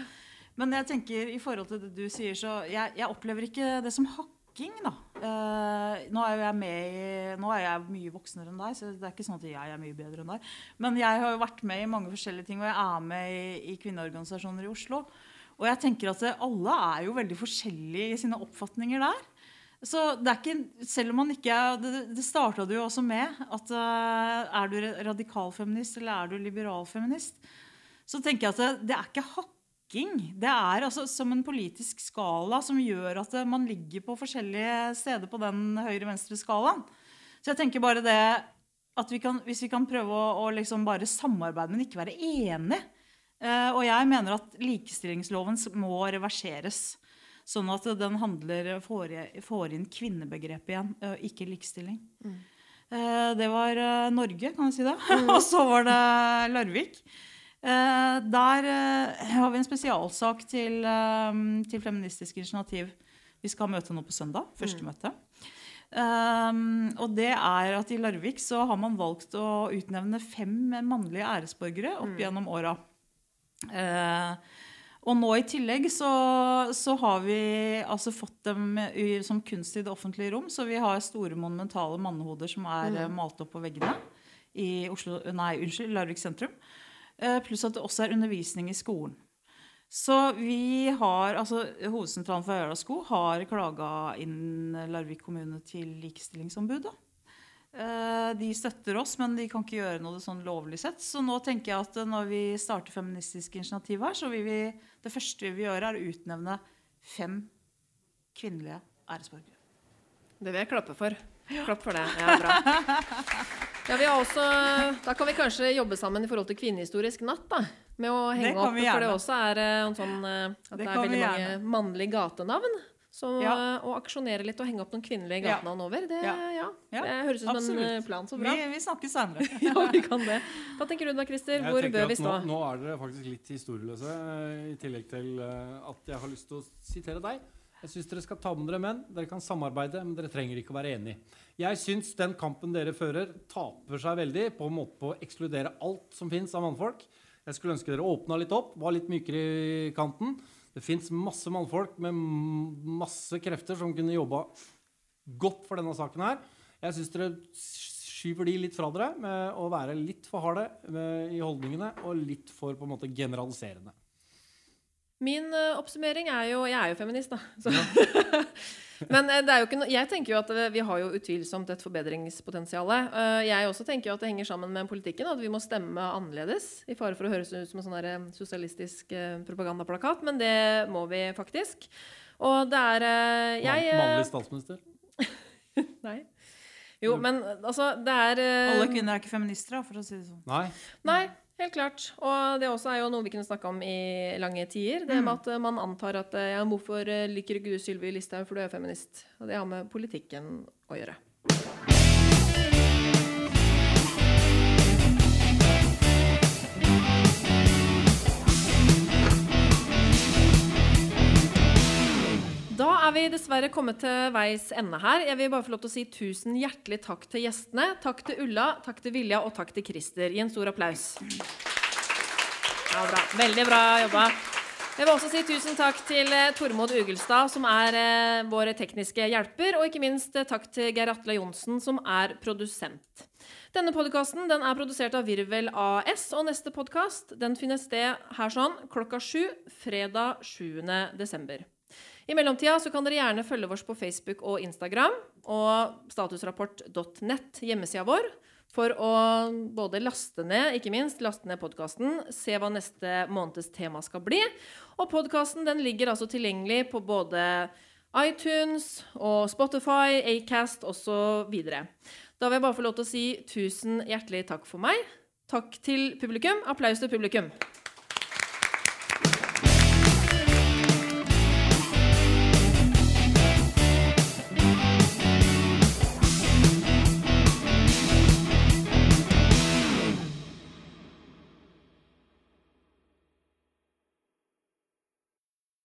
Men jeg tenker, i forhold til det du sier, så jeg, jeg opplever ikke det som hakking, da. Uh, nå er jeg med i, Nå er jeg mye voksnere enn deg, så det er ikke sånn at jeg er mye bedre enn deg. Men jeg har jo vært med i mange forskjellige ting, og jeg er med i, i kvinneorganisasjoner i Oslo. Og jeg tenker at alle er jo veldig forskjellige i sine oppfatninger der. Så det er ikke, selv om man ikke er Det, det starta du jo også med. at uh, Er du radikalfeminist eller er du liberalfeminist? Så tenker jeg at det, det er ikke hakking. Det er altså som en politisk skala som gjør at man ligger på forskjellige steder på den høyre-venstre skalaen. Så jeg tenker bare det at vi kan, hvis vi kan prøve å, å liksom bare samarbeide, men ikke være enige. Uh, og jeg mener at likestillingsloven må reverseres. Sånn at den handler, får, får inn kvinnebegrepet igjen, ikke likestilling. Mm. Det var Norge, kan jeg si det. Mm. [LAUGHS] og så var det Larvik. Der har vi en spesialsak til, til Feministisk initiativ. Vi skal ha møte nå på søndag. Første mm. møte. Um, og det er at i Larvik så har man valgt å utnevne fem mannlige æresborgere opp mm. gjennom åra. Uh, og nå i tillegg så, så har vi altså fått dem i, som kunst i det offentlige rom. Så vi har store monumentale mannehoder som er mm. malt opp på veggene i Oslo, nei, unnskyld, Larvik sentrum. Eh, pluss at det også er undervisning i skolen. Så vi har, altså Hovedsentralen for Øyardalssko har klaga inn Larvik kommune til Likestillingsombudet. Eh, de støtter oss, men de kan ikke gjøre noe sånn lovlig sett. Så nå tenker jeg at når vi starter Feministisk initiativ her, så vil vi det første vi vil gjøre, er å utnevne fem kvinnelige æresborgere. Det vil jeg klappe for. Klapp for det. Ja, bra. Ja, også, da kan vi kanskje jobbe sammen i forhold til Kvinnehistorisk natt. da, Med å henge opp, for det også er eh, en sånn, eh, at det, det er veldig mange mannlige gatenavn. Så ja. å aksjonere litt og henge opp noen kvinnelige gatenavn over, det, ja. det høres ut som Absolutt. en plan. Så bra. Vi, vi snakkes senere. [LAUGHS] ja, vi kan det. Hva tenker du da, Christer? Hvor bør vi stå? Nå, nå, er dere faktisk litt historieløse, i tillegg til at jeg har lyst til å sitere deg. Jeg syns dere skal ta med dere menn. Dere kan samarbeide, men dere trenger ikke å være enige. Jeg syns den kampen dere fører, taper seg veldig på en måte på å ekskludere alt som fins av mannfolk. Jeg skulle ønske dere åpna litt opp, var litt mykere i kanten. Det fins masse mannfolk med masse krefter som kunne jobba godt for denne saken her. Jeg syns dere skyver de litt fra dere med å være litt for harde i holdningene og litt for på en måte generaliserende. Min uh, oppsummering er jo Jeg er jo feminist, da. Ja. [LAUGHS] Men uh, det er jo ikke no jeg tenker jo at uh, vi har jo utvilsomt et forbedringspotensial. jeg også tenker jo at det henger sammen med politikken, at vi må stemme annerledes. I fare for å høres ut som en sånn sosialistisk propagandaplakat, men det må vi faktisk. Og det er jeg Mannlig statsminister? [LAUGHS] Nei. Jo, men altså, det er Alle kvinner er ikke feminister, for å si det sånn. Nei. Nei. Helt klart. Og det også er jo noe vi kunne snakke om i lange tider. Det med mm. at man antar at ja, hvorfor liker ikke du Sylvi Listhaug, for du er feminist. Og det har med politikken å gjøre. Er vi dessverre kommet til veis ende her. Jeg vil bare få lov til å si tusen hjertelig takk til gjestene. Takk til Ulla, takk til Vilja og takk til Christer. Gi en stor applaus. Ja, bra. Veldig bra jobba. Jeg vil også si tusen takk til eh, Tormod Ugelstad, som er eh, vår tekniske hjelper. Og ikke minst eh, takk til Geir Atle Johnsen, som er produsent. Denne podkasten er produsert av Virvel AS, og neste podkast finner sted her sånn klokka sju fredag 7. desember. I mellomtida så kan dere gjerne følge oss på Facebook og Instagram og statusrapport.net, hjemmesida vår, for å både laste ned, ikke minst, laste ned podkasten, se hva neste måneds tema skal bli. Og podkasten ligger altså tilgjengelig på både iTunes og Spotify, Acast osv. Da vil jeg bare få lov til å si tusen hjertelig takk for meg. Takk til publikum. Applaus til publikum.